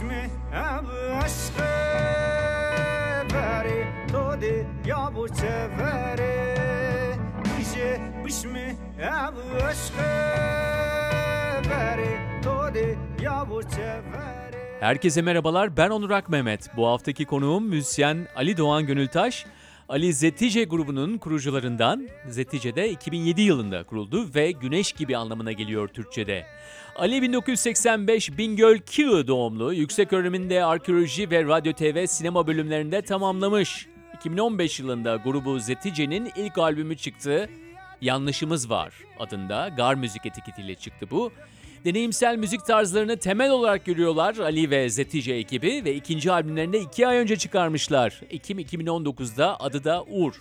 mi? Ev aşkı Veri todi ya bu çeveri. Dije biş mi? Ev aşkı Veri todi ya bu çeveri. Herkese merhabalar ben Onur Ak Mehmet. Bu haftaki konuğum müzisyen Ali Doğan Gönültaş. Ali Zetice grubunun kurucularından. Zetice de 2007 yılında kuruldu ve güneş gibi anlamına geliyor Türkçe'de. Ali 1985 Bingöl Kiğı doğumlu. Yüksek öğreniminde arkeoloji ve radyo TV sinema bölümlerinde tamamlamış. 2015 yılında grubu Zetice'nin ilk albümü çıktı. Yanlışımız Var adında Gar Müzik etiketiyle çıktı bu. Deneyimsel müzik tarzlarını temel olarak görüyorlar Ali ve Zetice ekibi ve ikinci albümlerini iki ay önce çıkarmışlar. Ekim 2019'da adı da Uğur.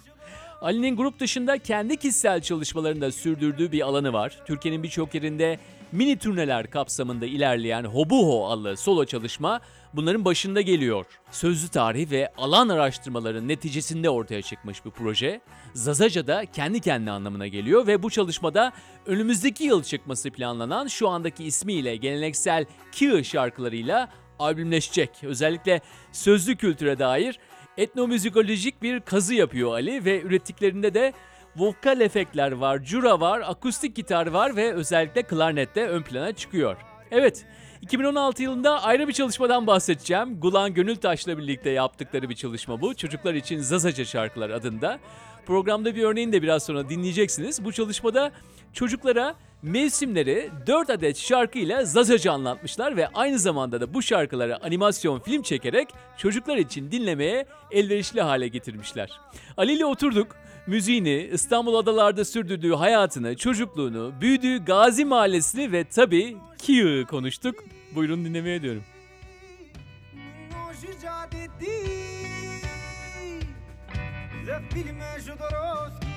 Ali'nin grup dışında kendi kişisel çalışmalarında sürdürdüğü bir alanı var. Türkiye'nin birçok yerinde mini turneler kapsamında ilerleyen Hobuho adlı solo çalışma bunların başında geliyor. Sözlü tarih ve alan araştırmaların neticesinde ortaya çıkmış bir proje. Zazaca da kendi kendine anlamına geliyor ve bu çalışmada önümüzdeki yıl çıkması planlanan şu andaki ismiyle geleneksel Kiğı şarkılarıyla albümleşecek. Özellikle sözlü kültüre dair etnomüzikolojik bir kazı yapıyor Ali ve ürettiklerinde de vokal efektler var, cura var, akustik gitar var ve özellikle klarnet de ön plana çıkıyor. Evet, 2016 yılında ayrı bir çalışmadan bahsedeceğim. Gulan Gönültaş'la birlikte yaptıkları bir çalışma bu. Çocuklar için Zazaca Şarkılar adında. Programda bir örneğini de biraz sonra dinleyeceksiniz. Bu çalışmada çocuklara mevsimleri 4 adet şarkıyla Zazaca anlatmışlar ve aynı zamanda da bu şarkıları animasyon film çekerek çocuklar için dinlemeye elverişli hale getirmişler. Ali ile oturduk müziğini, İstanbul adalarda sürdürdüğü hayatını, çocukluğunu, büyüdüğü Gazi Mahallesi'ni ve tabii Kiğ'ı konuştuk. Buyurun dinlemeye diyorum. Zafirime Jodorowski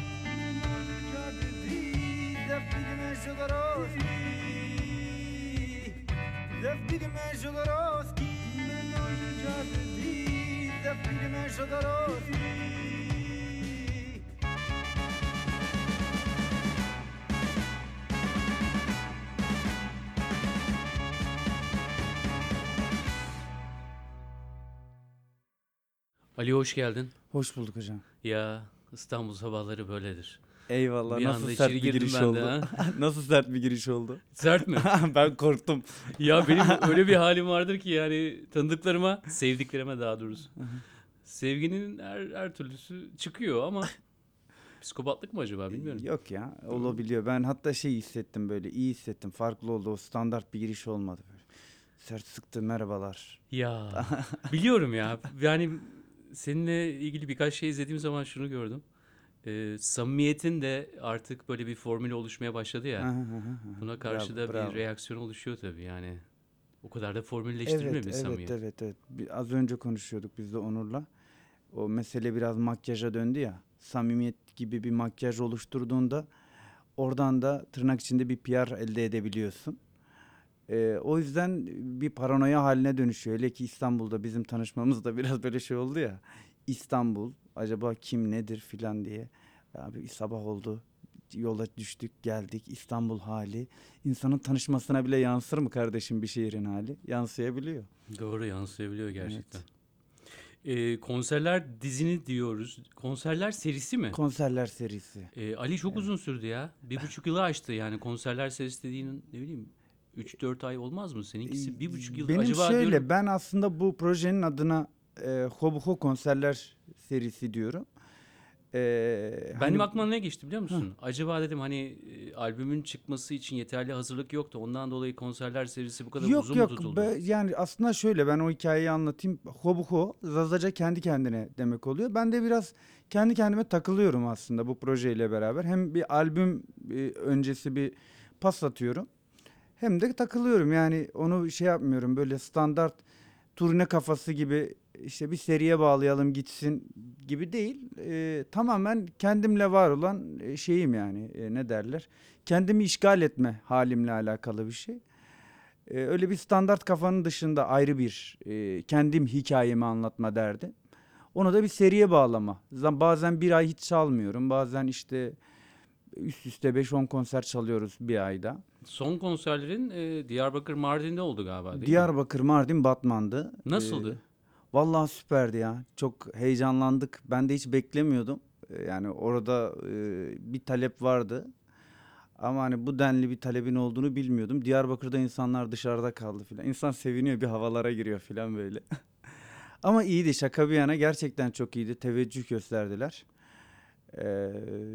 Ali hoş geldin. Hoş bulduk hocam. Ya İstanbul sabahları böyledir. Eyvallah. Bir Nasıl sert bir giriş de, oldu? ha. Nasıl sert bir giriş oldu? Sert mi? ben korktum. ya benim öyle bir halim vardır ki yani tanıdıklarıma, sevdiklerime daha doğrusu. Sevginin her, her türlüsü çıkıyor ama psikopatlık mı acaba bilmiyorum. Yok ya olabiliyor. Ben hatta şey hissettim böyle iyi hissettim. Farklı oldu. O standart bir giriş olmadı böyle. Sert sıktı merhabalar. Ya biliyorum ya. Yani seninle ilgili birkaç şey izlediğim zaman şunu gördüm. Ee, samimiyetin de artık böyle bir formülü oluşmaya başladı ya. Buna karşı Bravo, da bravo. bir reaksiyon oluşuyor tabii yani. O kadar da formülleştirilmiyor Evet, bir evet, samimiyet. evet, evet. Bir- Az önce konuşuyorduk biz de Onur'la. O mesele biraz makyaja döndü ya. Samimiyet gibi bir makyaj oluşturduğunda oradan da tırnak içinde bir PR elde edebiliyorsun. Ee, o yüzden bir paranoya haline dönüşüyor. Hele ki İstanbul'da bizim tanışmamız da biraz böyle şey oldu ya. İstanbul acaba kim nedir filan diye. Abi sabah oldu yola düştük geldik İstanbul hali. İnsanın tanışmasına bile yansır mı kardeşim bir şehrin hali? Yansıyabiliyor. Doğru yansıyabiliyor gerçekten. Ee, konserler dizini diyoruz. Konserler serisi mi? Konserler serisi. Ee, Ali çok uzun sürdü ya. Bir buçuk yılı aştı yani konserler serisi dediğin ne bileyim 3-4 ay olmaz mı? Seninkisi bir buçuk yıl Benim acaba şöyle diyorum. ben aslında bu projenin adına e, Hobuho konserler serisi diyorum. Ee, Benim hani- aklıma ne geçti biliyor musun? Acaba dedim hani e, albümün çıkması için yeterli hazırlık yoktu. Ondan dolayı konserler serisi bu kadar yok uzun yok mu tutuldu? be- yani aslında şöyle ben o hikayeyi anlatayım. Hobuho Zazaca kendi kendine demek oluyor. Ben de biraz kendi kendime takılıyorum aslında bu projeyle beraber. Hem bir albüm e, öncesi bir pas atıyorum. Hem de takılıyorum yani onu şey yapmıyorum böyle standart turne kafası gibi işte bir seriye bağlayalım gitsin gibi değil. Ee, tamamen kendimle var olan e, şeyim yani e, ne derler. Kendimi işgal etme halimle alakalı bir şey. Ee, öyle bir standart kafanın dışında ayrı bir e, kendim hikayemi anlatma derdi. Onu da bir seriye bağlama. Bazen bir ay hiç çalmıyorum. Bazen işte üst üste 5-10 konser çalıyoruz bir ayda. Son konserlerin e, Diyarbakır Mardin'de oldu galiba değil mi? Diyarbakır, Mardin, Batman'dı. Nasıldı? Ee, vallahi süperdi ya. Çok heyecanlandık. Ben de hiç beklemiyordum. Ee, Yani orada e, bir talep vardı. Ama hani bu denli bir talebin olduğunu bilmiyordum. Diyarbakır'da insanlar dışarıda kaldı filan. İnsan seviniyor bir havalara giriyor filan böyle. Ama iyiydi şaka bir yana gerçekten çok iyiydi. Teveccüh gösterdiler. Ee,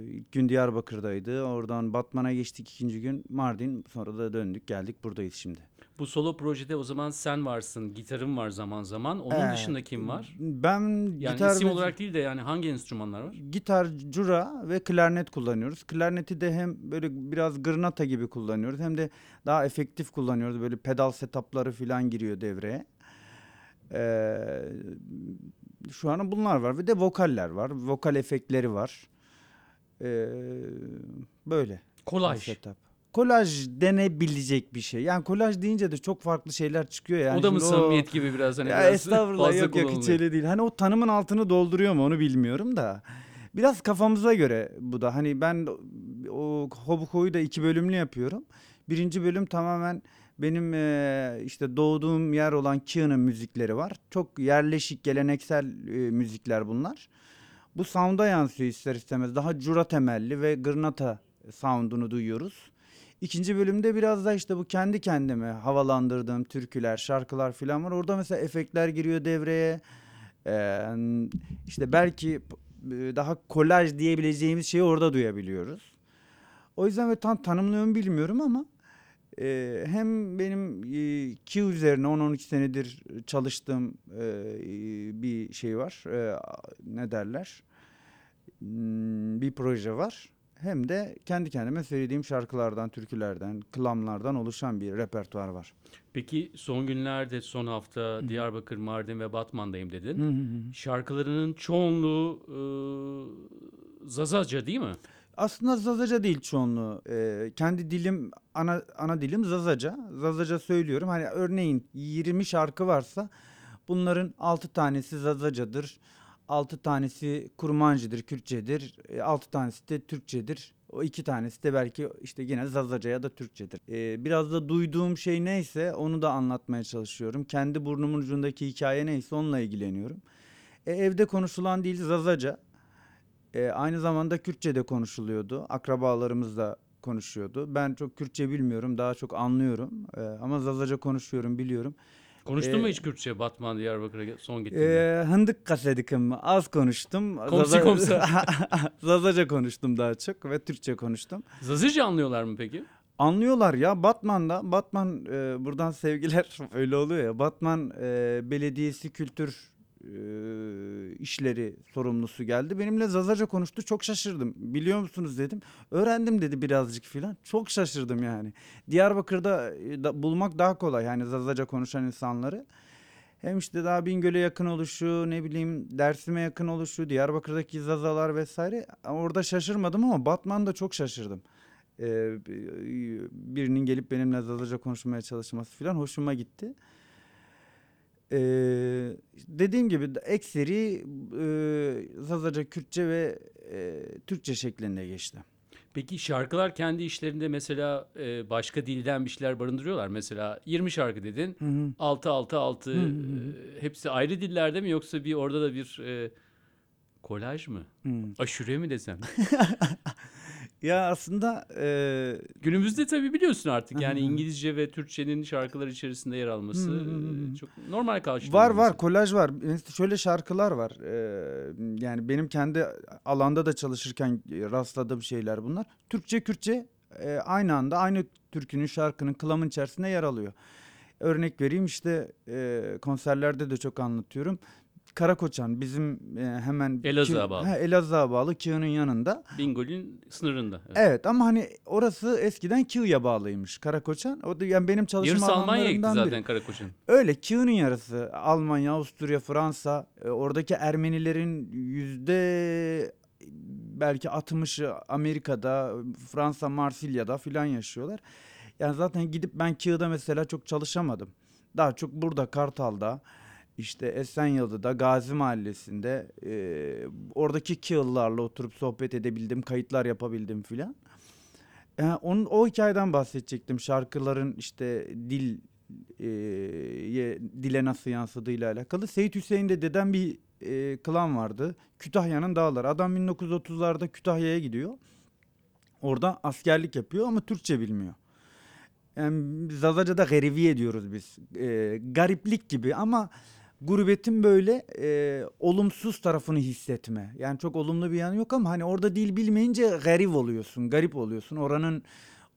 ilk gün Diyarbakır'daydı. Oradan Batman'a geçtik ikinci gün Mardin. Sonra da döndük geldik buradayız şimdi. Bu solo projede o zaman sen varsın, gitarın var zaman zaman. Onun Ee, dışında kim var? Ben Yani gitar isim ve- olarak değil de yani hangi enstrümanlar var? gitar, cura ve klarnet kullanıyoruz. Klarneti de hem böyle biraz gırnata gibi kullanıyoruz hem de daha efektif kullanıyoruz. Böyle pedal setupları falan giriyor devreye. Ee, şu an bunlar var ve de vokaller var. Vokal efektleri var. Ee, böyle. Kolaj. Setup. Kolaj denebilecek bir şey. Yani kolaj deyince de çok farklı şeyler çıkıyor yani. o da mı samimiyet gibi biraz hani ya biraz estağfurullah fazla yok yok hiç öyle değil. Hani o tanımın altını dolduruyor mu onu bilmiyorum da. Biraz kafamıza göre bu da. Hani ben o Hobuko'yu da iki bölümlü yapıyorum. Birinci bölüm tamamen benim eee, işte doğduğum yer olan Kia'nın müzikleri var. Çok yerleşik, geleneksel eee, müzikler bunlar. Bu sound'a yansıyor ister istemez. Daha cura temelli ve gırnata sound'unu duyuyoruz. İkinci bölümde biraz da işte bu kendi kendime havalandırdığım türküler, şarkılar falan var. Orada mesela efektler giriyor devreye. Ee, işte belki e, daha kolaj diyebileceğimiz şeyi orada duyabiliyoruz. O yüzden ve tam tanımlıyorum bilmiyorum ama e, hem benim e, Q üzerine 10-12 senedir çalıştığım e, bir şey var. E, ne derler? Hmm, Bir proje var. Hem de kendi kendime söylediğim şarkılardan, türkülerden, klamlardan oluşan bir repertuar var. Peki son günlerde son hafta Diyarbakır, Mardin ve Batman'dayım dedin. Hı hı hı. Şarkılarının çoğunluğu e, Zazaca değil mi? Aslında Zazaca değil çoğunluğu. Ee, kendi dilim ana ana dilim Zazaca. Zazaca söylüyorum. Hani örneğin 20 şarkı varsa bunların 6 tanesi Zazacadır. 6 tanesi Kurmancıdır, Kürtçedir. 6 tanesi de Türkçedir. O iki tanesi de belki işte yine Zazaca ya da Türkçedir. Ee, biraz da duyduğum şey neyse onu da anlatmaya çalışıyorum. Kendi burnumun ucundaki hikaye neyse onunla ilgileniyorum. E, evde konuşulan dil Zazaca. E, aynı zamanda Kürtçe de konuşuluyordu. Akrabalarımız da konuşuyordu. Ben çok Kürtçe bilmiyorum, daha çok anlıyorum. E, ama Zazaca konuşuyorum, biliyorum. Konuştun mu Ee, hiç Kürtçe Batman, Diyarbakır'a son gittiğinde? E, hındık kasedikim az konuştum. Komsi Zaza- komsa. Zazaca konuştum daha çok ve Türkçe konuştum. Zazaca anlıyorlar mı peki? Anlıyorlar ya Batman'da, Batman e, buradan sevgiler öyle oluyor ya. Batman e, Belediyesi Kültür işleri sorumlusu geldi. Benimle Zazaca konuştu. Çok şaşırdım. Biliyor musunuz dedim. Öğrendim dedi birazcık filan. Çok şaşırdım yani. Diyarbakır'da da, bulmak daha kolay yani Zazaca konuşan insanları. Hem işte daha Bingöl'e yakın oluşu, ne bileyim Dersim'e yakın oluşu, Diyarbakır'daki Zazalar vesaire. Orada şaşırmadım ama Batman'da çok şaşırdım. Ee, birinin gelip benimle Zazaca konuşmaya çalışması falan hoşuma gitti. Ee, dediğim gibi ekseri e, Zazaca, Kürtçe ve e, Türkçe şeklinde geçti. Peki şarkılar kendi işlerinde mesela e, başka dilden bir şeyler barındırıyorlar. Mesela 20 şarkı dedin. Hı hı. 6 6 6 hı hı. hepsi ayrı dillerde mi yoksa bir orada da bir e, kolaj mı? Hı. Aşure mi desem? Ya aslında e, Günümüzde tabii biliyorsun artık yani. İngilizce ve Türkçenin şarkılar içerisinde yer alması e, çok normal karşılanıyor. Var var kolaj var. Şöyle şarkılar var. Ee, yani benim kendi alanda da çalışırken rastladığım şeyler bunlar. Türkçe Kürtçe e, aynı anda aynı türkünün şarkının kılamın içerisinde yer alıyor. Örnek vereyim işte e, konserlerde de çok anlatıyorum. Karakoçan bizim e, hemen Elazığ'a bağlı. Ha, Elazığ'a bağlı Kiğa'nın yanında. Bingöl'ün sınırında. Evet. Evet ama hani orası eskiden Kiğa'ya bağlıymış Karakoçan. O da yani benim çalışma Yarısı Almanya'ya gitti alanlarımdan biri. zaten Karakoç'un. Öyle Kiev'in yarısı Almanya, Avusturya, Fransa e, oradaki Ermenilerin yüzde belki 60'ı Amerika'da, Fransa, Marsilya'da filan yaşıyorlar. Yani zaten gidip ben Kiev'de mesela çok çalışamadım. Daha çok burada Kartal'da işte Esenyurt'ta Gazi Mahallesi'nde e, oradaki Kığıllarla oturup sohbet edebildim, kayıtlar yapabildim filan. E, onun o hikayeden bahsedecektim. Şarkıların işte dil e, dile nasıl yansıdığıyla alakalı. Seyit Hüseyin'de deden bir e, klan vardı. Kütahya'nın dağları. Adam 1930'larda Kütahya'ya gidiyor. Orada askerlik yapıyor ama Türkçe bilmiyor. Yani Zazaca'da gariviye diyoruz biz. E, gariplik gibi ama gurbetin böyle e, olumsuz tarafını hissetme. Yani çok olumlu bir yanı yok ama hani orada dil bilmeyince garip oluyorsun, garip oluyorsun. Oranın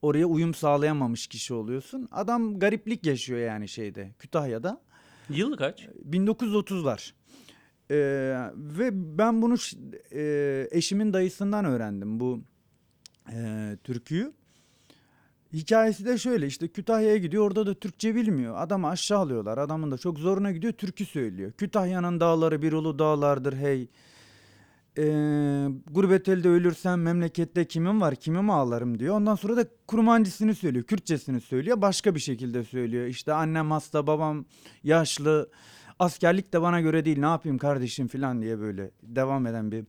oraya uyum sağlayamamış kişi oluyorsun. Adam gariplik yaşıyor yani şeyde Kütahya'da. Yıl kaç? 1930'lar. Ee, ve ben bunu e, eşimin dayısından öğrendim bu e, türküyü. Hikayesi de şöyle işte Kütahya'ya gidiyor orada da Türkçe bilmiyor. Adamı aşağılıyorlar. Adamın da çok zoruna gidiyor türkü söylüyor. Kütahya'nın dağları bir ulu dağlardır hey. Ee, gurbet elde ölürsem memlekette kimim var kimim ağlarım diyor. Ondan sonra da kurmancısını söylüyor. Kürtçesini söylüyor. Başka bir şekilde söylüyor. İşte annem hasta babam yaşlı. Askerlik de bana göre değil ne yapayım kardeşim falan diye böyle devam eden bir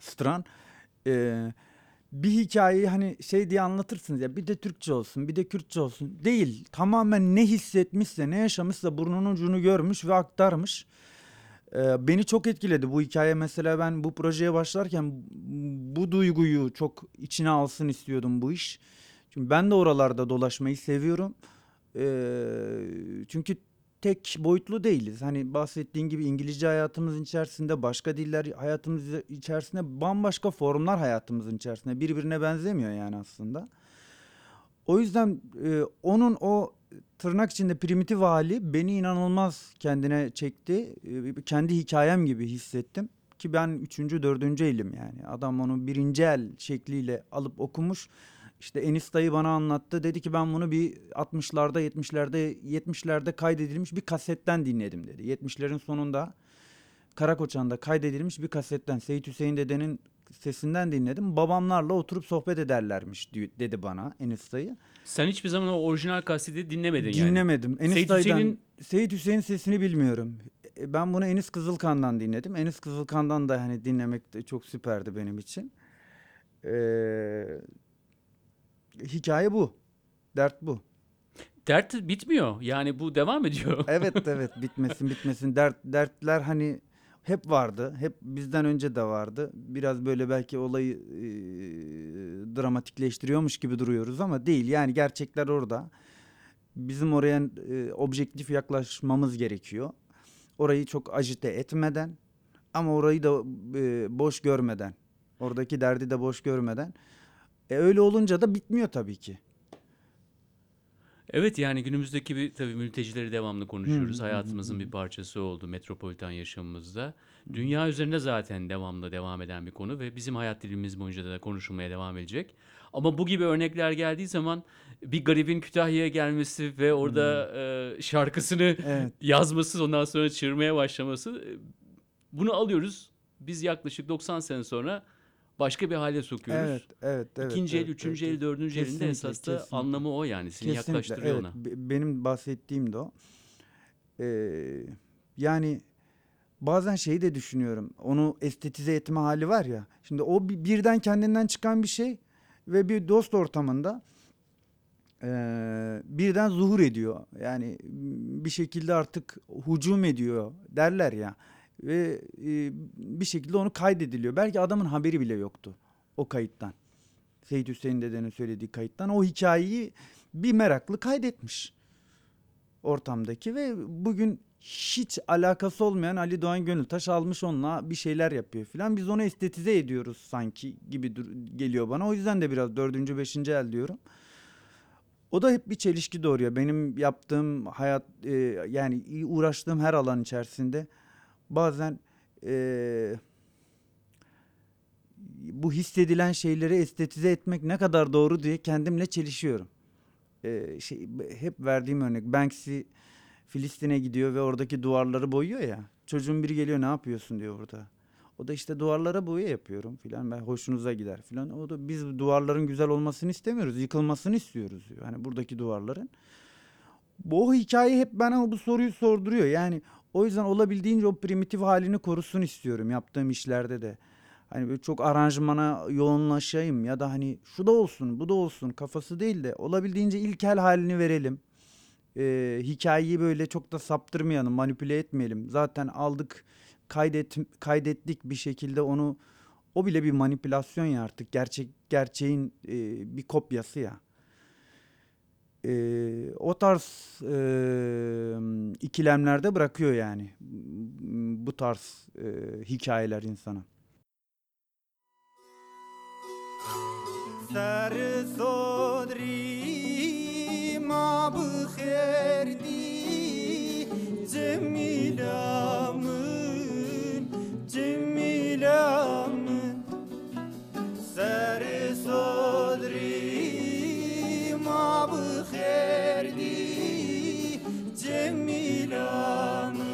stran. Ee, bir hikayeyi hani şey diye anlatırsınız ya bir de Türkçe olsun bir de Kürtçe olsun. Değil tamamen ne hissetmişse ne yaşamışsa burnunun ucunu görmüş ve aktarmış. Ee, beni çok etkiledi bu hikaye mesela ben bu projeye başlarken bu duyguyu çok içine alsın istiyordum bu iş. Çünkü ben de oralarda dolaşmayı seviyorum. Ee, çünkü tek boyutlu değiliz. Hani bahsettiğin gibi İngilizce hayatımızın içerisinde, başka diller hayatımız içerisinde, bambaşka formlar hayatımızın içerisinde birbirine benzemiyor yani aslında. O yüzden e, onun o tırnak içinde primitif hali beni inanılmaz kendine çekti. E, kendi hikayem gibi hissettim. Ki ben üçüncü, dördüncü elim yani. Adam onu birinci el şekliyle alıp okumuş. İşte Enis dayı bana anlattı. Dedi ki ben bunu bir 60'larda, 70'lerde, 70'lerde kaydedilmiş bir kasetten dinledim dedi. 70'lerin sonunda Karakoçan'da kaydedilmiş bir kasetten Seyit Hüseyin dedenin sesinden dinledim. Babamlarla oturup sohbet ederlermiş di- dedi bana Enis dayı. Sen hiçbir zaman o orijinal kaseti dinlemedin yani. Dinlemedim. Enis Seyit dayıdan Hüseyin'in- Seyit Hüseyin sesini bilmiyorum. E, Ben bunu Enis Kızılkan'dan dinledim. Enis Kızılkan'dan da hani dinlemek de çok süperdi benim için. Ee, hikaye bu. Dert bu. Dert bitmiyor. Yani bu devam ediyor. Evet evet bitmesin bitmesin. Dert dertler hani hep vardı. Hep bizden önce de vardı. Biraz böyle belki olayı e, dramatikleştiriyormuş gibi duruyoruz ama değil. Yani gerçekler orada. Bizim oraya e, objektif yaklaşmamız gerekiyor. Orayı çok ajite etmeden ama orayı da e, boş görmeden. Oradaki derdi de boş görmeden. E, öyle olunca da bitmiyor tabii ki. Evet yani günümüzdeki bir tabii mültecileri devamlı konuşuyoruz. Hayatımızın bir parçası oldu metropolitan yaşamımızda. Dünya üzerinde zaten devamlı devam eden bir konu ve bizim hayat dilimiz boyunca da konuşulmaya devam edecek. Ama bu gibi örnekler geldiği zaman bir garibin Kütahya'ya gelmesi ve orada e, şarkısını Evet. yazması ondan sonra çığırmaya başlaması e, bunu alıyoruz. Biz yaklaşık 90 sene sonra başka bir hale sokuyoruz. Evet, evet, evet. İkinci el, evet, üçüncü evet, el, dördüncü elinde esas da kesinlikle. anlamı o yani. Seni Kesinlikle, yaklaştırıyor evet. ona. Be- Benim bahsettiğim de o. Ee, yani bazen şeyi de düşünüyorum. Onu estetize etme hali var ya. Şimdi o bi- birden kendinden çıkan bir şey ve bir dost ortamında eee, birden zuhur ediyor. Yani bir şekilde artık hücum ediyor derler ya. Ve e, bir şekilde onu kaydediliyor. Belki adamın haberi bile yoktu o kayıttan. Seyit Hüseyin dedenin söylediği kayıttan o hikayeyi bir meraklı kaydetmiş ortamdaki ve bugün hiç alakası olmayan Ali Doğan Gönültaş almış onunla bir şeyler yapıyor filan. Biz onu estetize ediyoruz sanki gibi geliyor bana. O yüzden de biraz dördüncü, beşinci el diyorum. O da hep bir çelişki doğuruyor. Benim yaptığım hayat e, yani uğraştığım her alan içerisinde bazen e, bu hissedilen şeyleri estetize etmek ne kadar doğru diye kendimle çelişiyorum. Ee, şey hep verdiğim örnek Banksy Filistin'e gidiyor ve oradaki duvarları boyuyor ya. Çocuğun biri geliyor ne yapıyorsun diyor burada. O da işte duvarlara boya yapıyorum filan. Ben hoşunuza gider filan. O da biz duvarların güzel olmasını istemiyoruz. Yıkılmasını istiyoruz diyor. Hani buradaki duvarların. Bu o hikaye hep bana bu soruyu sorduruyor. Yani O yüzden olabildiğince o primitif halini korusun istiyorum yaptığım işlerde de. Hani böyle çok aranjmana yoğunlaşayım ya da hani şu da olsun bu da olsun kafası değil de olabildiğince ilkel halini verelim. Ee, hikayeyi böyle çok da saptırmayalım, manipüle etmeyelim. Zaten aldık, kaydet, kaydettik bir şekilde onu. O bile bir manipülasyon ya artık. Gerçek gerçeğin e, bir kopyası ya Ee, o tarz e, ikilemlerde bırakıyor yani bu tarz e, hikayeler insana. سر صدری ما بخیردی Cemilamın, Cemilamın Ser sodri ma bixerdi Cemilamın,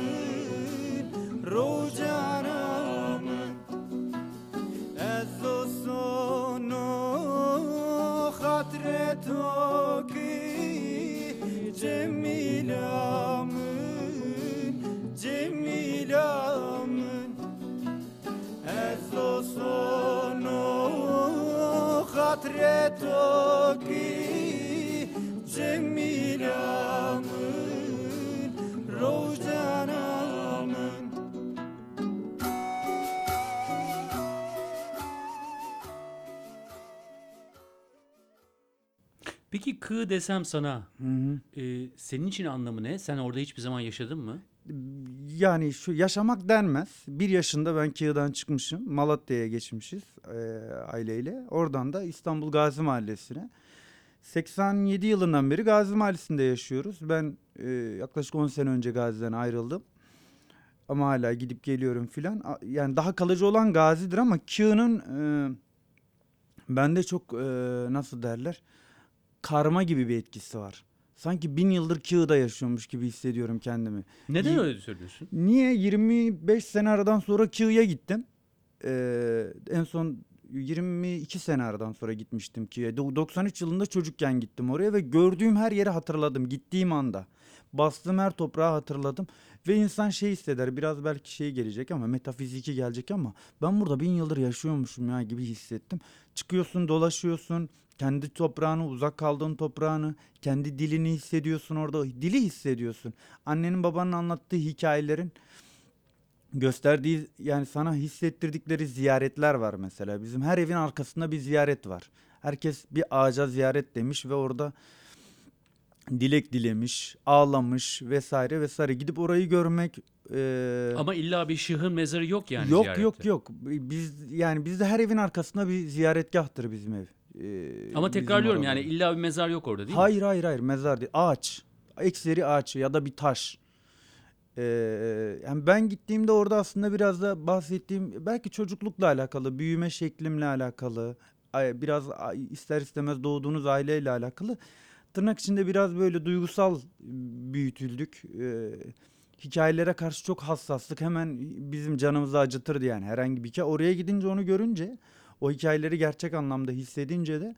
Kığ desem sana, Hı hı. e, senin için anlamı ne? Sen orada hiçbir zaman yaşadın mı? Yani şu yaşamak denmez. Bir yaşında ben Kiğ'den çıkmışım. Malatya'ya geçmişiz e, aileyle. Oradan da İstanbul Gazi Mahallesi'ne. 87 yılından beri Gazi Mahallesi'nde yaşıyoruz. Ben e, yaklaşık 10 sene önce Gazi'den ayrıldım. Ama hala gidip geliyorum filan. Yani daha kalıcı olan Gazi'dir ama Kiğ'nin e, bende çok e, nasıl derler? Karma gibi bir etkisi var. Sanki bin yıldır Kiğ'da yaşıyormuş gibi hissediyorum kendimi. Neden Y- öyle söylüyorsun? Niye 25 sene aradan sonra Kiev'e gittim. Ee, en son 22 sene aradan sonra gitmiştim. Do- 93 yılında çocukken gittim oraya ve gördüğüm her yeri hatırladım gittiğim anda. Bastığım her toprağı hatırladım ve insan şey hisseder biraz belki şey gelecek ama metafiziki gelecek ama ben burada bin yıldır yaşıyormuşum ya gibi hissettim. Çıkıyorsun dolaşıyorsun kendi toprağını uzak kaldığın toprağını kendi dilini hissediyorsun orada dili hissediyorsun. Annenin babanın anlattığı hikayelerin gösterdiği yani sana hissettirdikleri ziyaretler var mesela. Bizim her evin arkasında bir ziyaret var. Herkes bir ağaca ziyaret demiş ve orada dilek dilemiş, ağlamış vesaire vesaire. Gidip orayı görmek eee, Ama illa bir şıhın mezarı yok yani yok ziyarette. yok yok. Biz yani bizde her evin arkasında bir ziyaretgahtır bizim ev. Eee, Ama tekrarlıyorum yani illa bir mezar yok orada değil mi? Hayır hayır hayır mezar değil. Ağaç. Ekseri ağaç ya da bir taş. Ee, yani ben gittiğimde orada aslında biraz da bahsettiğim belki çocuklukla alakalı, büyüme şeklimle alakalı, biraz ister istemez doğduğunuz aileyle alakalı. Tırnak içinde biraz böyle duygusal büyütüldük. Ee, hikayelere karşı çok hassaslık hemen bizim canımızı acıtırdı yani herhangi bir hikaye. Oraya gidince onu görünce, o hikayeleri gerçek anlamda hissedince de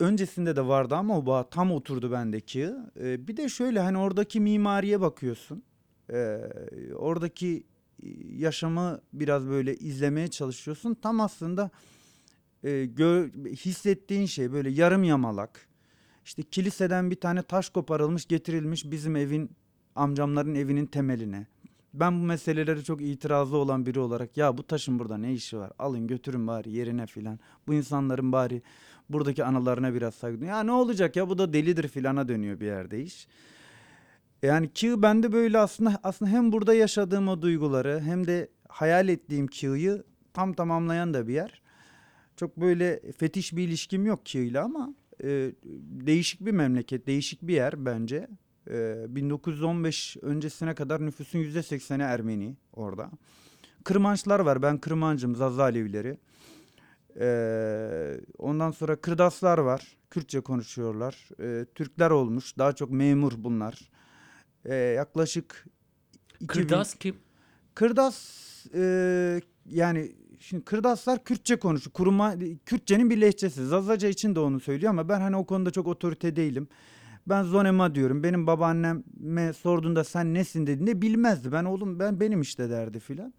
öncesinde de vardı ama o bağ tam oturdu bendeki. Ee, bir de şöyle hani oradaki mimariye bakıyorsun. Ee, oradaki e, yaşamı biraz böyle izlemeye çalışıyorsun. Tam aslında e, gö- hissettiğin şey böyle yarım yamalak. İşte kiliseden bir tane taş koparılmış getirilmiş bizim evin amcamların evinin temeline. Ben bu meselelere çok itirazlı olan biri olarak ya bu taşın burada ne işi var? Alın götürün bari yerine filan. Bu insanların bari buradaki anılarına biraz saygı. Ya ne olacak ya bu da delidir filana dönüyor bir yerde iş. Yani ki bende böyle aslında aslında hem burada yaşadığım o duyguları hem de hayal ettiğim Ki'yi tam tamamlayan da bir yer. Çok böyle fetiş bir ilişkim yok Ki'yle ama e, değişik bir memleket, değişik bir yer bence. E, 1915 öncesine kadar nüfusun %80'i Ermeni orada. Kırmançlar var. Ben Kırmancım, Zazza Alevileri. Ee, ondan sonra Kırdaslar var. Kürtçe konuşuyorlar. Ee, Türkler olmuş. Daha çok memur bunlar. Ee, yaklaşık 2000 Kırdas kim? Kırdas e, yani şimdi Kırdaslar Kürtçe konuşuyor. Kuruma Kürtçenin bir lehçesi. Zazaca için de onu söylüyor ama ben hani o konuda çok otorite değilim. Ben Zonema diyorum. Benim babaanneme sorduğunda sen nesin dediğinde bilmezdi. Ben oğlum ben benim işte derdi filan.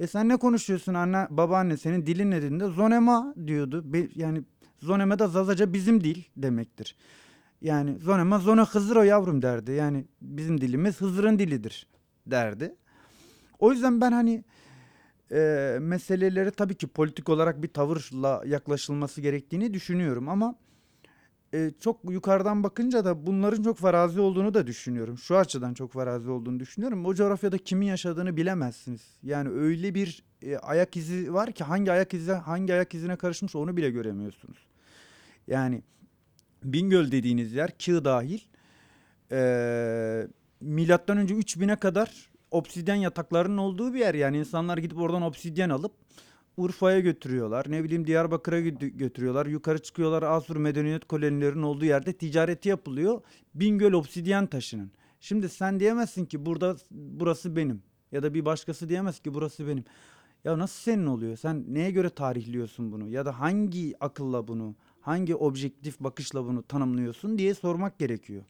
E sen ne konuşuyorsun anne babaanne senin dilin ne dediğinde Zonema diyordu. Be- yani Zonema da Zazaca bizim dil demektir. Yani Zonema Zona Hızır o yavrum derdi. Yani bizim dilimiz Hızır'ın dilidir derdi. O yüzden ben hani e, meseleleri tabii ki politik olarak bir tavırla yaklaşılması gerektiğini düşünüyorum ama e, çok yukarıdan bakınca da bunların çok farazi olduğunu da düşünüyorum. Şu açıdan çok farazi olduğunu düşünüyorum. O coğrafyada kimin yaşadığını bilemezsiniz. Yani öyle bir e, ayak izi var ki hangi ayak izi hangi ayak izine karışmış onu bile göremiyorsunuz. Yani Bingöl dediğiniz yer Kığ dahil e, milattan önce 3000'e kadar obsidyen yataklarının olduğu bir yer. Yani insanlar gidip oradan obsidyen alıp Urfa'ya götürüyorlar. Ne bileyim Diyarbakır'a gö- götürüyorlar. Yukarı çıkıyorlar Asur medeniyet kolonilerinin olduğu yerde ticareti yapılıyor. Bingöl obsidyen taşının. Şimdi sen diyemezsin ki burada burası benim ya da bir başkası diyemez ki burası benim. Ya nasıl senin oluyor? Sen neye göre tarihliyorsun bunu? Ya da hangi akılla bunu, hangi objektif bakışla bunu tanımlıyorsun diye sormak gerekiyor.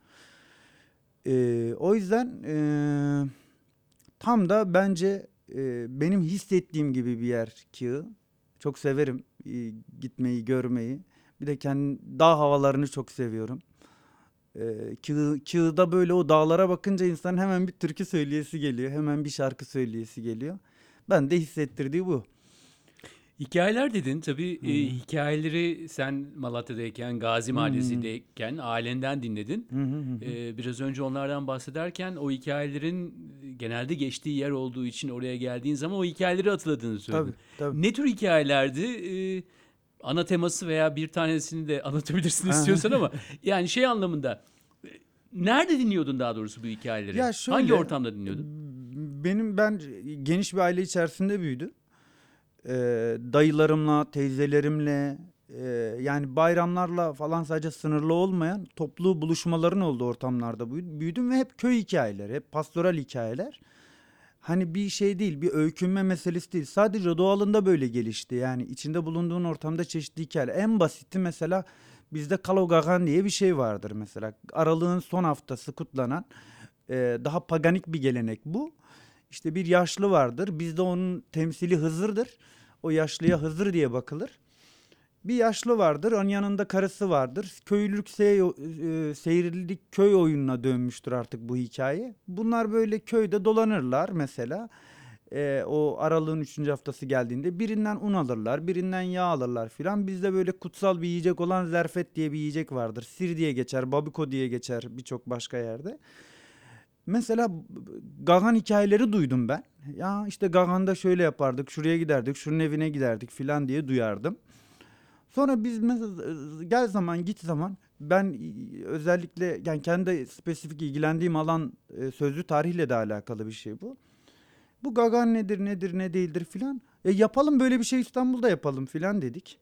Ee, o yüzden ee, tam da bence ee, benim hissettiğim gibi bir yer Kığ. Çok severim e, gitmeyi, görmeyi. Bir de kendi dağ havalarını çok seviyorum. Ee, Kığ, Kığ'da böyle o dağlara bakınca insan hemen bir türkü söyleyesi geliyor. Hemen bir şarkı söyleyesi geliyor. Ben de hissettirdiği bu. Hikayeler dedin tabii e, hikayeleri sen Malatya'dayken, Gazi Mahallesi'ndeyken ailenden dinledin. E, biraz önce onlardan bahsederken o hikayelerin genelde geçtiği yer olduğu için oraya geldiğin zaman o hikayeleri hatırladığını söyledin. Tabii, tabii. Ne tür hikayelerdi? E, ana teması veya bir tanesini de anlatabilirsin istiyorsan ama yani şey anlamında e, nerede dinliyordun daha doğrusu bu hikayeleri? Ya şöyle, Hangi ortamda dinliyordun? Benim ben geniş bir aile içerisinde büyüdüm. Ee, dayılarımla, teyzelerimle e, yani bayramlarla falan sadece sınırlı olmayan toplu buluşmaların olduğu ortamlarda büyü- büyüdüm ve hep köy hikayeleri, hep pastoral hikayeler. Hani bir şey değil, bir öykünme meselesi değil. Sadece doğalında böyle gelişti. Yani içinde bulunduğun ortamda çeşitli hikayeler. En basiti mesela bizde Kalogagan diye bir şey vardır mesela. Aralığın son haftası kutlanan e, daha paganik bir gelenek bu. İşte bir yaşlı vardır. Bizde onun temsili Hızır'dır. O yaşlıya Hızır diye bakılır. Bir yaşlı vardır. Onun yanında karısı vardır. Köylülük sey- e, seyirlilik köy oyununa dönmüştür artık bu hikaye. Bunlar böyle köyde dolanırlar mesela. E, o aralığın üçüncü haftası geldiğinde birinden un alırlar, birinden yağ alırlar filan. Bizde böyle kutsal bir yiyecek olan zerfet diye bir yiyecek vardır. Sir diye geçer, babiko diye geçer birçok başka yerde. Mesela Gagan hikayeleri duydum ben. Ya işte Gagan'da şöyle yapardık, şuraya giderdik, şunun evine giderdik filan diye duyardım. Sonra biz mesela gel zaman git zaman ben özellikle yani kendi spesifik ilgilendiğim alan e, sözlü tarihle de alakalı bir şey bu. Bu Gagan nedir nedir ne değildir filan. E yapalım böyle bir şey İstanbul'da yapalım filan dedik.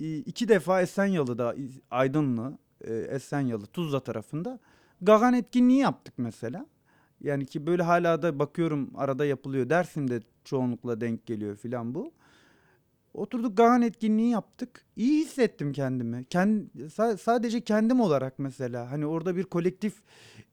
E, iki defa Esenyalı'da Aydınlı, e, Esenyalı, Tuzla tarafında Gagan etkinliği yaptık mesela. Yani ki böyle hala da bakıyorum arada yapılıyor. Dersim'de çoğunlukla denk geliyor filan bu. Oturduk Gagan etkinliği yaptık. İyi hissettim kendimi. Kend, sa- sadece kendim olarak mesela. Hani orada bir kolektif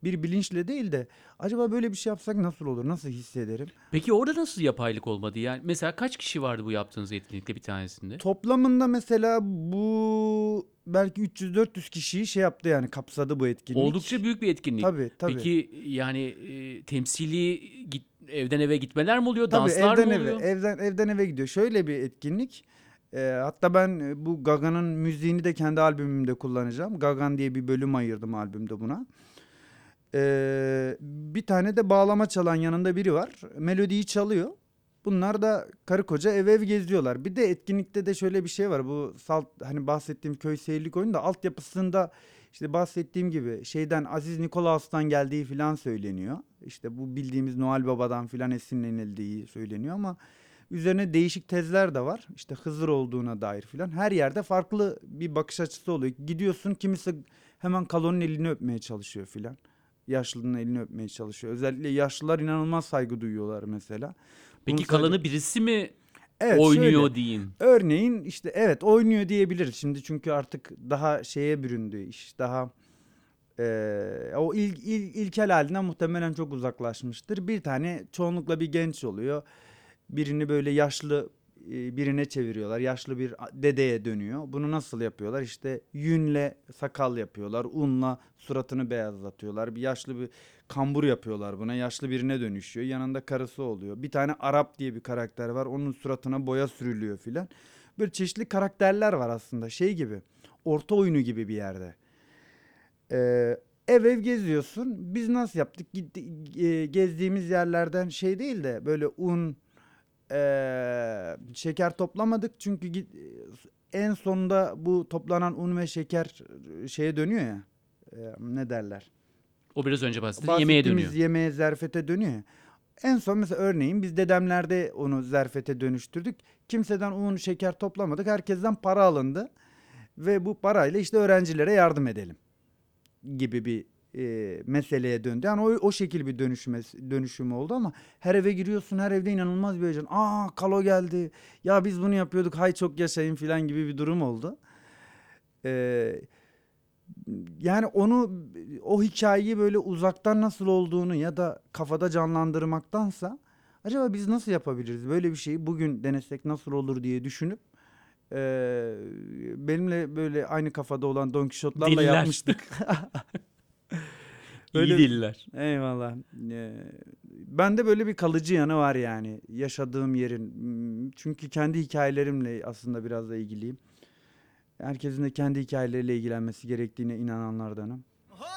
bir bilinçle değil de acaba böyle bir şey yapsak nasıl olur? Nasıl hissederim? Peki orada nasıl yapaylık olmadı? Yani mesela kaç kişi vardı bu yaptığınız etkinlikte bir tanesinde? Toplamında mesela bu belki 300-400 kişiyi şey yaptı yani kapsadı bu etkinlik. Oldukça büyük bir etkinlik. Tabii tabii. Peki yani e, temsili git, evden eve gitmeler mi oluyor? Tabii Danslar evden mı eve, oluyor? evden evden eve gidiyor. Şöyle bir etkinlik. Ee, hatta ben e, bu Gaga'nın müziğini de kendi albümümde kullanacağım. Gagan diye bir bölüm ayırdım albümde buna. Ee, bir tane de bağlama çalan yanında biri var. Melodiyi çalıyor. Bunlar da karı koca ev ev geziyorlar. Bir de etkinlikte de şöyle bir şey var. Bu salt hani bahsettiğim köy seyirlik oyunu da altyapısında işte bahsettiğim gibi şeyden Aziz Nikolaos'tan geldiği filan söyleniyor. İşte bu bildiğimiz Noel Baba'dan filan esinlenildiği söyleniyor ama üzerine değişik tezler de var. İşte Hızır olduğuna dair filan. Her yerde farklı bir bakış açısı oluyor. Gidiyorsun kimisi hemen kalonun elini öpmeye çalışıyor filan. Yaşlının elini öpmeye çalışıyor. Özellikle yaşlılar inanılmaz saygı duyuyorlar mesela. Peki Bunu sadece- kalanı birisi mi Evet, oynuyor şöyle. deyin? Örneğin işte evet oynuyor diyebiliriz şimdi çünkü artık daha şeye büründü iş daha Ee, o il, il- ilkel halinden muhtemelen çok uzaklaşmıştır. Bir tane çoğunlukla bir genç oluyor. Birini böyle yaşlı e, birine çeviriyorlar. Yaşlı bir dedeye dönüyor. Bunu nasıl yapıyorlar? İşte yünle sakal yapıyorlar. Unla suratını beyazlatıyorlar. Bir yaşlı bir kambur yapıyorlar buna. Yaşlı birine dönüşüyor. Yanında karısı oluyor. Bir tane Arap diye bir karakter var. Onun suratına boya sürülüyor filan. Böyle çeşitli karakterler var aslında. Şey gibi. Orta oyunu gibi bir yerde. Ee, ev ev geziyorsun. Biz nasıl yaptık? Gitti, e, gezdiğimiz yerlerden şey değil de böyle un, e, şeker toplamadık. Çünkü git, en sonunda bu toplanan un ve şeker e, şeye dönüyor ya. E, ne derler? O biraz önce bahsettiğin yemeğe dönüyor. yemeğe zerfete dönüyor. En son mesela örneğin biz dedemlerde onu zerfete dönüştürdük. Kimseden un, şeker toplamadık. Herkesten para alındı. Ve bu parayla işte öğrencilere yardım edelim gibi bir e, meseleye döndü. Yani o, o şekil bir dönüşüm, dönüşüm oldu ama her eve giriyorsun her evde inanılmaz bir heyecan. Aa kalo geldi ya biz bunu yapıyorduk hay çok yaşayın filan gibi bir durum oldu. Ee, yani onu o hikayeyi böyle uzaktan nasıl olduğunu ya da kafada canlandırmaktansa acaba biz nasıl yapabiliriz böyle bir şeyi bugün denesek nasıl olur diye düşünüp eee, benimle böyle aynı kafada olan Don Quixote'larla Deliler. yapmıştık. İyi Öyle- deliler. Eyvallah. Ee, bende böyle bir kalıcı yanı var yani yaşadığım yerin. Çünkü kendi hikayelerimle aslında biraz da ilgiliyim. Herkesin de kendi hikayeleriyle ilgilenmesi gerektiğine inananlardanım. Hoy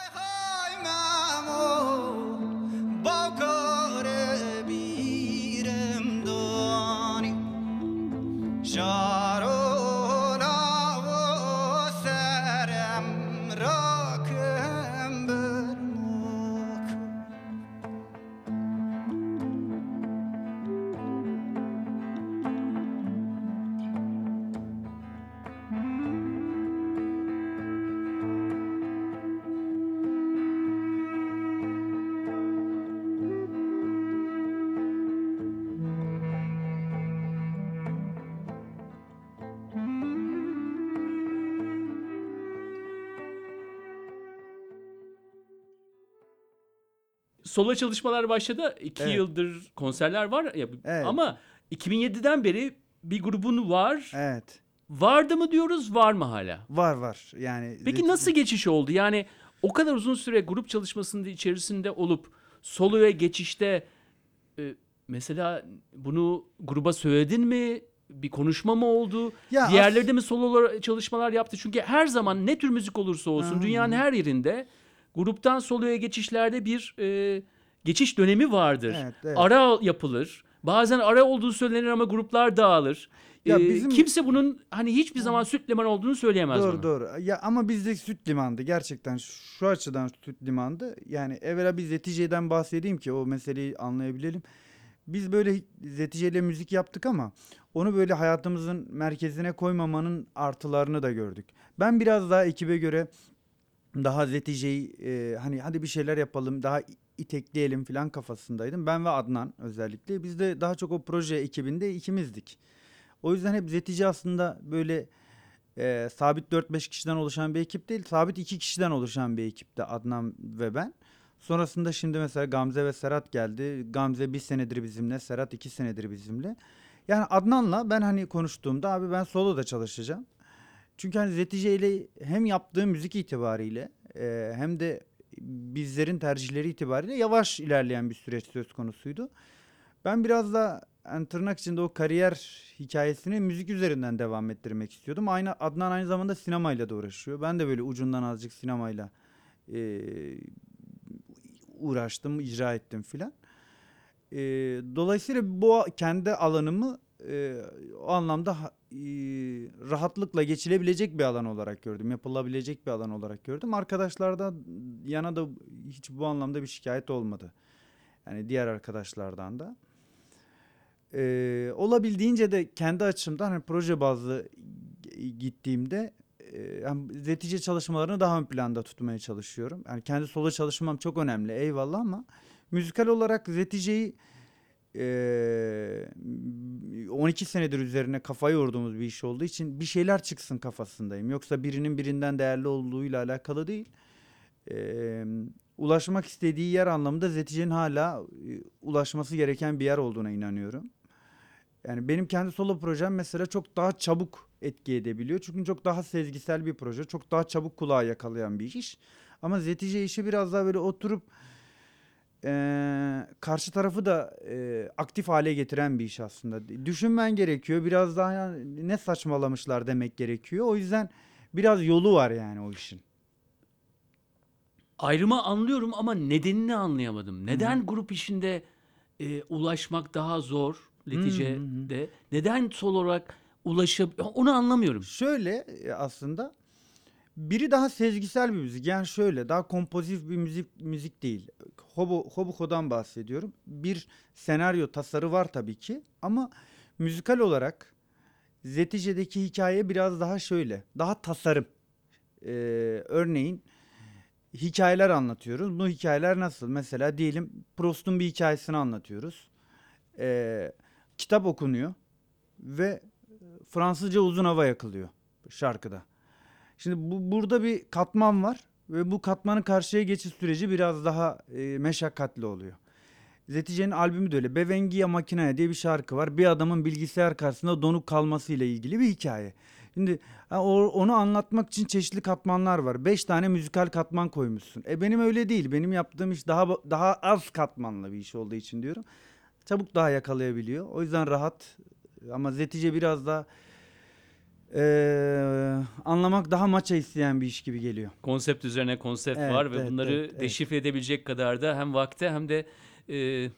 Solo çalışmalar başladı. İki Evet. yıldır konserler var ya. Evet. Ama 2007'den beri bir grubun var. Evet. Vardı mı diyoruz, var mı hala? Var var. Yani Peki Zeki- nasıl geçiş oldu? Yani o kadar uzun süre grup çalışmasının içerisinde olup soloya geçişte e, mesela bunu gruba söyledin mi? Bir konuşma mı oldu? Ya Diğerleri de mi solo çalışmalar yaptı? Çünkü her zaman ne tür müzik olursa olsun Aha. dünyanın her yerinde gruptan soloya geçişlerde bir e, geçiş dönemi vardır. Evet, evet. Ara yapılır. Bazen ara olduğu söylenir ama gruplar dağılır. Ya E, bizim- Kimse bunun hani hiçbir zaman süt liman olduğunu söyleyemez Doğru bana. doğru. Ya ama bizde süt limandı gerçekten şu açıdan süt limandı. Yani evvela biz Zetice'den bahsedeyim ki o meseleyi anlayabilelim. Biz böyle Zetice ile müzik yaptık ama onu böyle hayatımızın merkezine koymamanın artılarını da gördük. Ben biraz daha ekibe göre daha Zetice'yi e, hani hadi bir şeyler yapalım daha itekleyelim falan kafasındaydım. Ben ve Adnan özellikle. Biz de daha çok o proje ekibinde ikimizdik. O yüzden hep Zetice aslında böyle e, sabit 4-5 kişiden oluşan bir ekip değil, sabit 2 kişiden oluşan bir ekipti Adnan ve ben. Sonrasında şimdi mesela Gamze ve Serhat geldi. Gamze bir senedir bizimle, Serhat iki senedir bizimle. Yani Adnan'la ben hani konuştuğumda abi ben solo da çalışacağım. Çünkü hani Zetice ile hem yaptığı müzik itibariyle e, hem de bizlerin tercihleri itibariyle yavaş ilerleyen bir süreç söz konusuydu. Ben biraz da yani tırnak içinde o kariyer hikayesini müzik üzerinden devam ettirmek istiyordum. Aynı Adnan aynı zamanda sinemayla da uğraşıyor. Ben de böyle ucundan azıcık sinemayla e, uğraştım, icra ettim filan. E, dolayısıyla bu kendi alanımı e, o anlamda rahatlıkla geçilebilecek bir alan olarak gördüm. Yapılabilecek bir alan olarak gördüm. Arkadaşlardan yana da hiç bu anlamda bir şikayet olmadı. Yani diğer arkadaşlardan da. Ee, olabildiğince de kendi açımdan hani proje bazlı gittiğimde hem netice çalışmalarını daha ön planda tutmaya çalışıyorum. Yani kendi solo çalışmam çok önemli eyvallah ama müzikal olarak Zetice'yi 12 senedir üzerine kafa yorduğumuz bir iş olduğu için bir şeyler çıksın kafasındayım. Yoksa birinin birinden değerli olduğuyla alakalı değil. ulaşmak istediği yer anlamında Zetice'nin hala e, ulaşması gereken bir yer olduğuna inanıyorum. Yani benim kendi solo projem mesela çok daha çabuk etki edebiliyor. Çünkü çok daha sezgisel bir proje. Çok daha çabuk kulağa yakalayan bir iş. Ama Zetice işi biraz daha böyle oturup eee, karşı tarafı da eee, aktif hale getiren bir iş aslında. Düşünmen gerekiyor. Biraz daha yani ne saçmalamışlar demek gerekiyor. O yüzden biraz yolu var yani o işin. Ayrımı anlıyorum ama nedenini anlayamadım. Neden grup işinde e, ulaşmak daha zor neticede? Neden sol olarak ulaşıp onu anlamıyorum. Şöyle e, aslında biri daha sezgisel bir müzik. Yani şöyle daha kompozitif bir müzik müzik değil. Hobo Hobuko'dan bahsediyorum. Bir senaryo tasarı var tabii ki ama müzikal olarak Zetice'deki hikaye biraz daha şöyle. Daha tasarım. Ee, örneğin hikayeler anlatıyoruz. Bu hikayeler nasıl? Mesela diyelim Proust'un bir hikayesini anlatıyoruz. Ee, kitap okunuyor ve Fransızca uzun hava yakılıyor şarkıda. Şimdi bu, burada bir katman var ve bu katmanın karşıya geçiş süreci biraz daha e, meşakkatli oluyor. Zetice'nin albümü de öyle. Bevengiya Makinaya diye bir şarkı var. Bir adamın bilgisayar karşısında donuk kalmasıyla ilgili bir hikaye. Şimdi onu anlatmak için çeşitli katmanlar var. Beş tane müzikal katman koymuşsun. E benim öyle değil. Benim yaptığım iş daha daha az katmanlı bir iş olduğu için diyorum. Çabuk daha yakalayabiliyor. O yüzden rahat. Ama Zetice biraz daha eee, anlamak daha maça isteyen bir iş gibi geliyor. Konsept üzerine konsept Evet, var ve evet, bunları evet, evet. deşifre edebilecek kadar da hem vakte hem de e,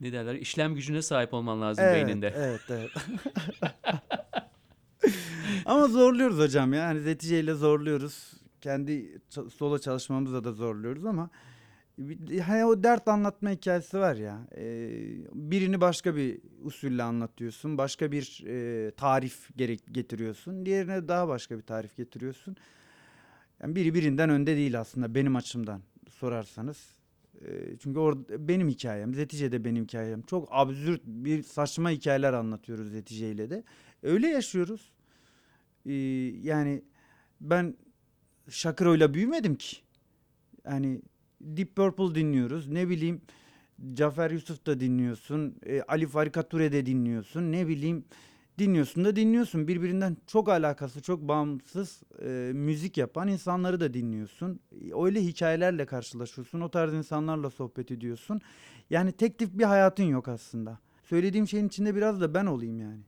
ne derler işlem gücüne sahip olman lazım beyninde. Evet, evet. Ama zorluyoruz hocam ya. Hani Zetice'yle zorluyoruz. Kendi ça- solo çalışmamızda da zorluyoruz ama hani o dert anlatma hikayesi var ya. e, birini başka bir usulle anlatıyorsun. Başka bir e, tarif gerek getiriyorsun. Diğerine daha başka bir tarif getiriyorsun. Yani biri birinden önde değil aslında benim açımdan sorarsanız. E, çünkü orada benim hikayem, Zetice de benim hikayem. Çok absürt bir saçma hikayeler anlatıyoruz Zetice ile de. Öyle yaşıyoruz. Yani ben Şakıro'yla büyümedim ki. Yani Deep Purple dinliyoruz. Ne bileyim Cafer Yusuf da dinliyorsun. e, Ali Farikature de dinliyorsun. Ne bileyim dinliyorsun da dinliyorsun. Birbirinden çok alakası, çok bağımsız e, müzik yapan insanları da dinliyorsun. E, Öyle hikayelerle karşılaşıyorsun. O tarz insanlarla sohbet ediyorsun. Yani tek tip bir hayatın yok aslında. Söylediğim şeyin içinde biraz da ben olayım yani.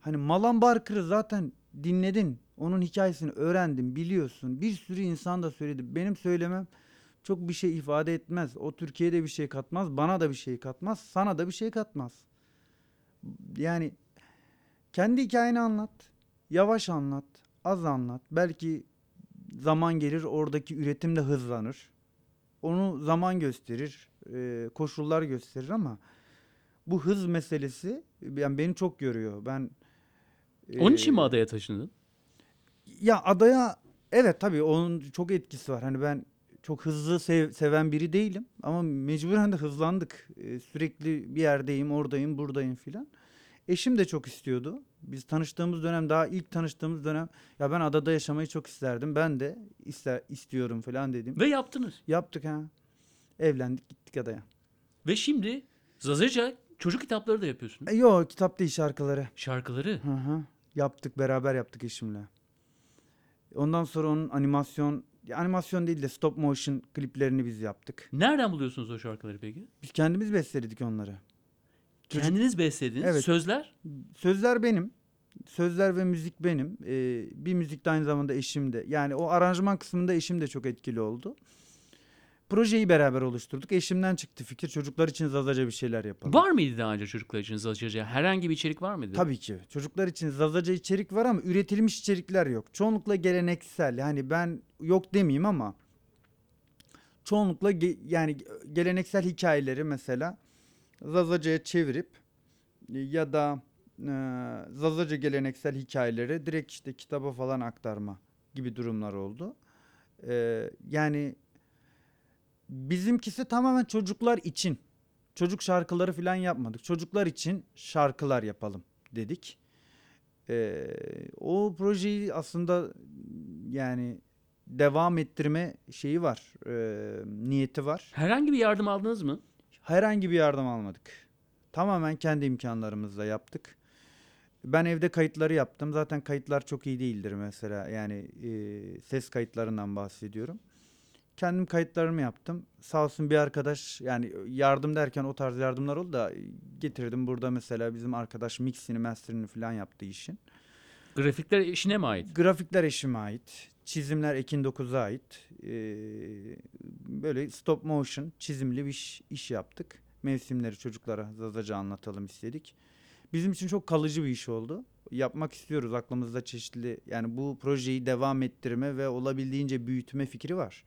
Hani Malan Barker'ı zaten dinledin. Onun hikayesini öğrendin, biliyorsun. Bir sürü insan da söyledi. Benim söylemem çok bir şey ifade etmez. O Türkiye'de bir şey katmaz, bana da bir şey katmaz, sana da bir şey katmaz. Yani kendi hikayeni anlat. Yavaş anlat, az anlat. Belki zaman gelir oradaki üretim de hızlanır. Onu zaman gösterir, e, koşullar gösterir ama bu hız meselesi yani beni çok görüyor. Ben Onun için mi e, adaya taşındın? ya adaya evet tabii onun çok etkisi var. Hani ben çok hızlı sev- seven biri değilim ama mecburen de hızlandık. Ee, sürekli bir yerdeyim, oradayım, buradayım filan. Eşim de çok istiyordu. Biz tanıştığımız dönem daha ilk tanıştığımız dönem ya ben adada yaşamayı çok isterdim. Ben de ister istiyorum falan dedim. Ve yaptınız. Yaptık ha. Evlendik, gittik adaya. Ve şimdi Zazaca çocuk kitapları da yapıyorsunuz. E, yo kitap değil şarkıları. Şarkıları. Hı hı. Yaptık beraber yaptık eşimle. Ondan sonra onun animasyon animasyon değil de stop motion kliplerini biz yaptık. Nereden buluyorsunuz o şarkıları peki? Biz kendimiz besteledik onları. Çocuk- Kendiniz beslediniz. Evet. Sözler? Sözler benim. Sözler ve müzik benim. Ee, bir müzik de aynı zamanda eşim de. Yani o aranjman kısmında eşim de çok etkili oldu. Projeyi beraber oluşturduk. Eşimden çıktı fikir. Çocuklar için zazaca bir şeyler yapalım. Var mıydı daha önce çocuklar için Zazaca? Herhangi bir içerik var mıydı? Tabii ki. Çocuklar için zazaca içerik var ama üretilmiş içerikler yok. Çoğunlukla geleneksel. Yani ben yok demeyeyim ama çoğunlukla ge- yani geleneksel hikayeleri mesela zazacaya çevirip ya da e, zazaca geleneksel hikayeleri direkt işte kitaba falan aktarma gibi durumlar oldu. E, yani bizimkisi tamamen çocuklar için. Çocuk şarkıları falan yapmadık. Çocuklar için şarkılar yapalım dedik. Ee, o projeyi aslında yani devam ettirme şeyi var, e, niyeti var. Herhangi bir yardım aldınız mı? Herhangi bir yardım almadık. Tamamen kendi imkanlarımızla yaptık. Ben evde kayıtları yaptım. Zaten kayıtlar çok iyi değildir mesela. Yani e, ses kayıtlarından bahsediyorum. Kendim kayıtlarımı yaptım. Sağ olsun bir arkadaş yani yardım derken o tarz yardımlar oldu da getirdim. Burada mesela bizim arkadaş mixini, masterini falan yaptı işin. Grafikler işine mi ait? Grafikler eşime ait. Çizimler Ekin 9'a ait. Ee, böyle stop motion çizimli bir iş, iş yaptık. Mevsimleri çocuklara Zazaca anlatalım istedik. Bizim için çok kalıcı bir iş oldu. Yapmak istiyoruz aklımızda çeşitli yani bu projeyi devam ettirme ve olabildiğince büyütme fikri var.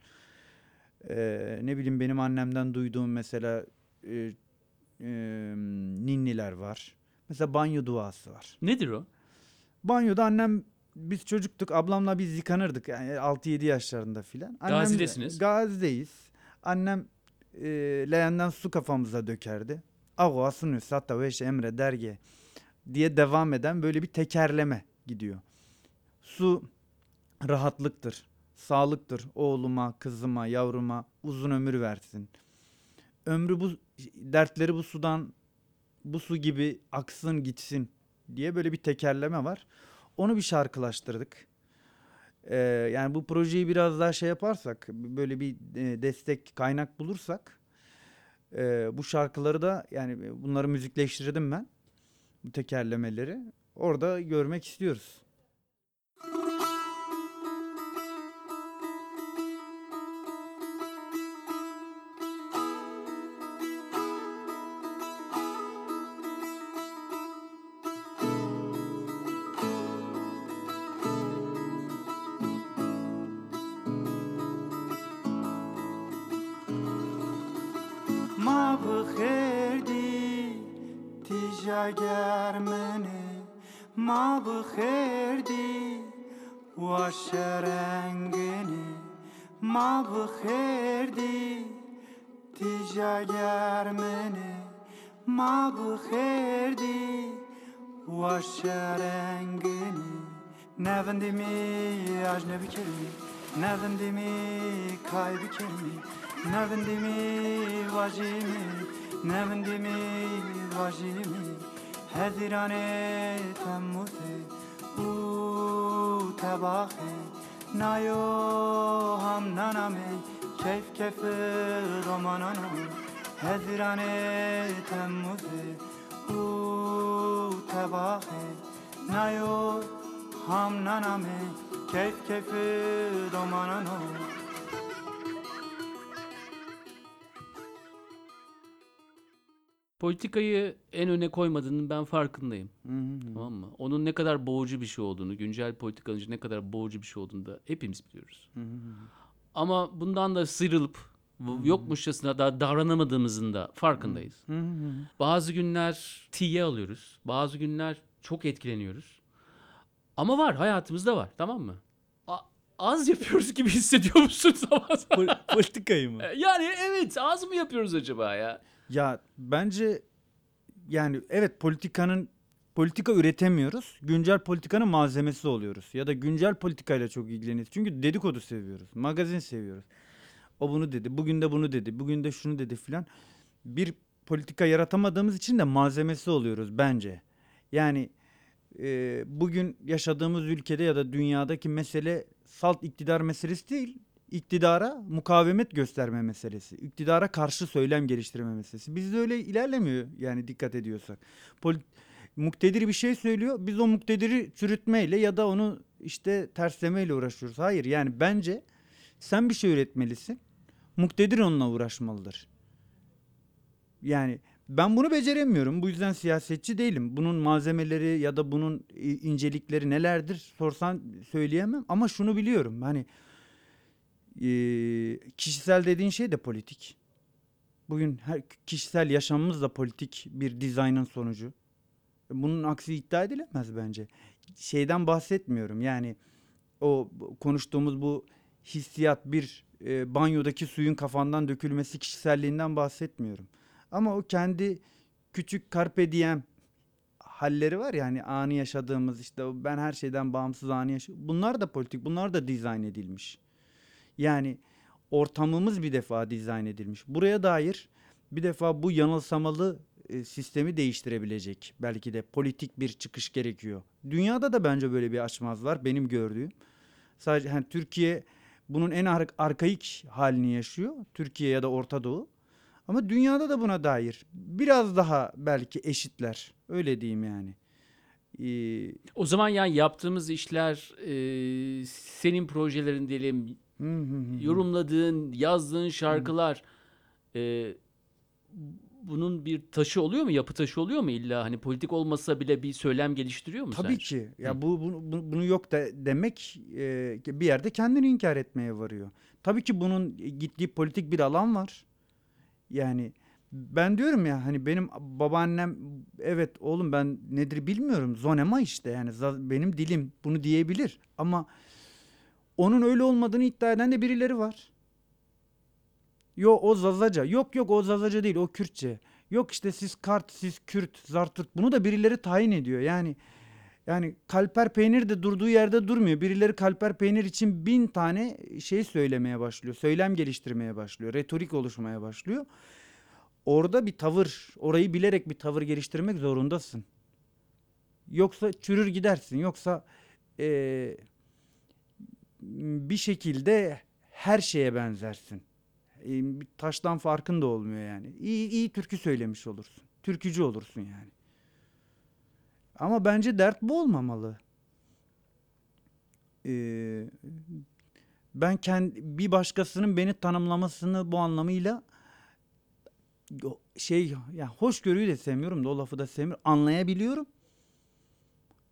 Ee, ne bileyim benim annemden duyduğum mesela e, e, ninniler var. Mesela banyo duası var. Nedir o? Banyoda annem biz çocuktuk ablamla biz yıkanırdık yani 6-7 yaşlarında filan. Annem- Gazi'desiniz. Gazi'deyiz. Annem e, leğenden su kafamıza dökerdi. Ago asını sata ve şey emre derge diye devam eden böyle bir tekerleme gidiyor. Su rahatlıktır, sağlıktır. Oğluma, kızıma, yavruma uzun ömür versin. Ömrü bu dertleri bu sudan bu su gibi aksın gitsin diye böyle bir tekerleme var. Onu bir şarkılaştırdık. Ee, yani bu projeyi biraz daha şey yaparsak, böyle bir e, destek kaynak bulursak, e, bu şarkıları da yani bunları müzikleştirdim ben, bu tekerlemeleri. Orada görmek istiyoruz. verdi Tija germeni ma bu herdi Vaşa rengini. Nevendi mi ajnebi kelimi Nevendi mi kaybı kelimi Nevendi mi vajimi Nevendi mi vajimi. Hedirane temmuti U tebahi. Nayo ham hamnaname Keyf keyf romanano Hezirane temmuze U tebahe Nayo ham naname Keyf keyf romanano Politikayı en öne koymadığının ben farkındayım. Tamam mı? Onun ne kadar boğucu bir şey olduğunu, güncel politikanın ne kadar boğucu bir şey olduğunu da hepimiz biliyoruz. Ama bundan da sıyrılıp yokmuşçasına da davranamadığımızın da farkındayız. Bazı günler tiye alıyoruz. Bazı günler çok etkileniyoruz. Ama var hayatımızda var tamam mı? A- az yapıyoruz gibi hissediyor musun zaman zaman? Politikayı mı? Yani evet az mı yapıyoruz acaba ya? Ya bence yani evet politikanın politika üretemiyoruz. Güncel politikanın malzemesi oluyoruz. Ya da güncel politikayla çok ilgileniyoruz. Çünkü dedikodu seviyoruz. Magazin seviyoruz. O bunu dedi. Bugün de bunu dedi. Bugün de şunu dedi filan. Bir politika yaratamadığımız için de malzemesi oluyoruz bence. Yani e, bugün yaşadığımız ülkede ya da dünyadaki mesele salt iktidar meselesi değil. İktidara mukavemet gösterme meselesi. İktidara karşı söylem geliştirme meselesi. Bizde öyle ilerlemiyor yani dikkat ediyorsak. Poli- muktedir bir şey söylüyor. Biz o muktediri çürütmeyle ya da onu işte terslemeyle uğraşıyoruz. Hayır yani bence sen bir şey üretmelisin. Muktedir onunla uğraşmalıdır. Yani ben bunu beceremiyorum. Bu yüzden siyasetçi değilim. Bunun malzemeleri ya da bunun incelikleri nelerdir sorsan söyleyemem. Ama şunu biliyorum. Hani eee, kişisel dediğin şey de politik. Bugün her kişisel yaşamımız da politik bir dizaynın sonucu. Bunun aksi iddia edilemez bence. Şeyden bahsetmiyorum. Yani o konuştuğumuz bu hissiyat bir e, banyodaki suyun kafandan dökülmesi kişiselliğinden bahsetmiyorum. Ama o kendi küçük carpe diem halleri var ya hani anı yaşadığımız işte ben her şeyden bağımsız anı yaşıyorum. Bunlar da politik, bunlar da dizayn edilmiş. Yani ortamımız bir defa dizayn edilmiş. Buraya dair bir defa bu yanılsamalı e, sistemi değiştirebilecek belki de politik bir çıkış gerekiyor. Dünyada da bence böyle bir açmaz var benim gördüğüm. Sadece hani Türkiye bunun en ar- arkaik halini yaşıyor. Türkiye ya da Orta Doğu. Ama dünyada da buna dair biraz daha belki eşitler. Öyle diyeyim yani. Ee, O zaman yani yaptığımız işler e, senin projelerin diyelim yorumladığın, yazdığın şarkılar e, bunun bir taşı oluyor mu? Yapı taşı oluyor mu illa? Hani politik olmasa bile bir söylem geliştiriyor mu Tabii sence? ki. Ya bu, bu, bu- bunu yok da demek e, bir yerde kendini inkar etmeye varıyor. Tabii ki bunun gittiği politik bir alan var. Yani ben diyorum ya hani benim babaannem evet oğlum ben nedir bilmiyorum. Zonema işte yani benim dilim bunu diyebilir ama onun öyle olmadığını iddia eden de birileri var. Yo o Zazaca. Yok yok o Zazaca değil o Kürtçe. Yok işte siz Kart, siz Kürt, Zartırt. Bunu da birileri tayin ediyor. Yani yani kalper peynir de durduğu yerde durmuyor. Birileri kalper peynir için bin tane şey söylemeye başlıyor. Söylem geliştirmeye başlıyor. Retorik oluşmaya başlıyor. Orada bir tavır, orayı bilerek bir tavır geliştirmek zorundasın. Yoksa çürür gidersin. Yoksa eee, bir şekilde her şeye benzersin. E, bir taştan farkın da olmuyor yani. İyi, iyi türkü söylemiş olursun. Türkücü olursun yani. Ama bence dert bu olmamalı. Ee, ben kendi bir başkasının beni tanımlamasını bu anlamıyla şey ya hoşgörüyü de sevmiyorum da o lafı da sevmiyorum. Anlayabiliyorum.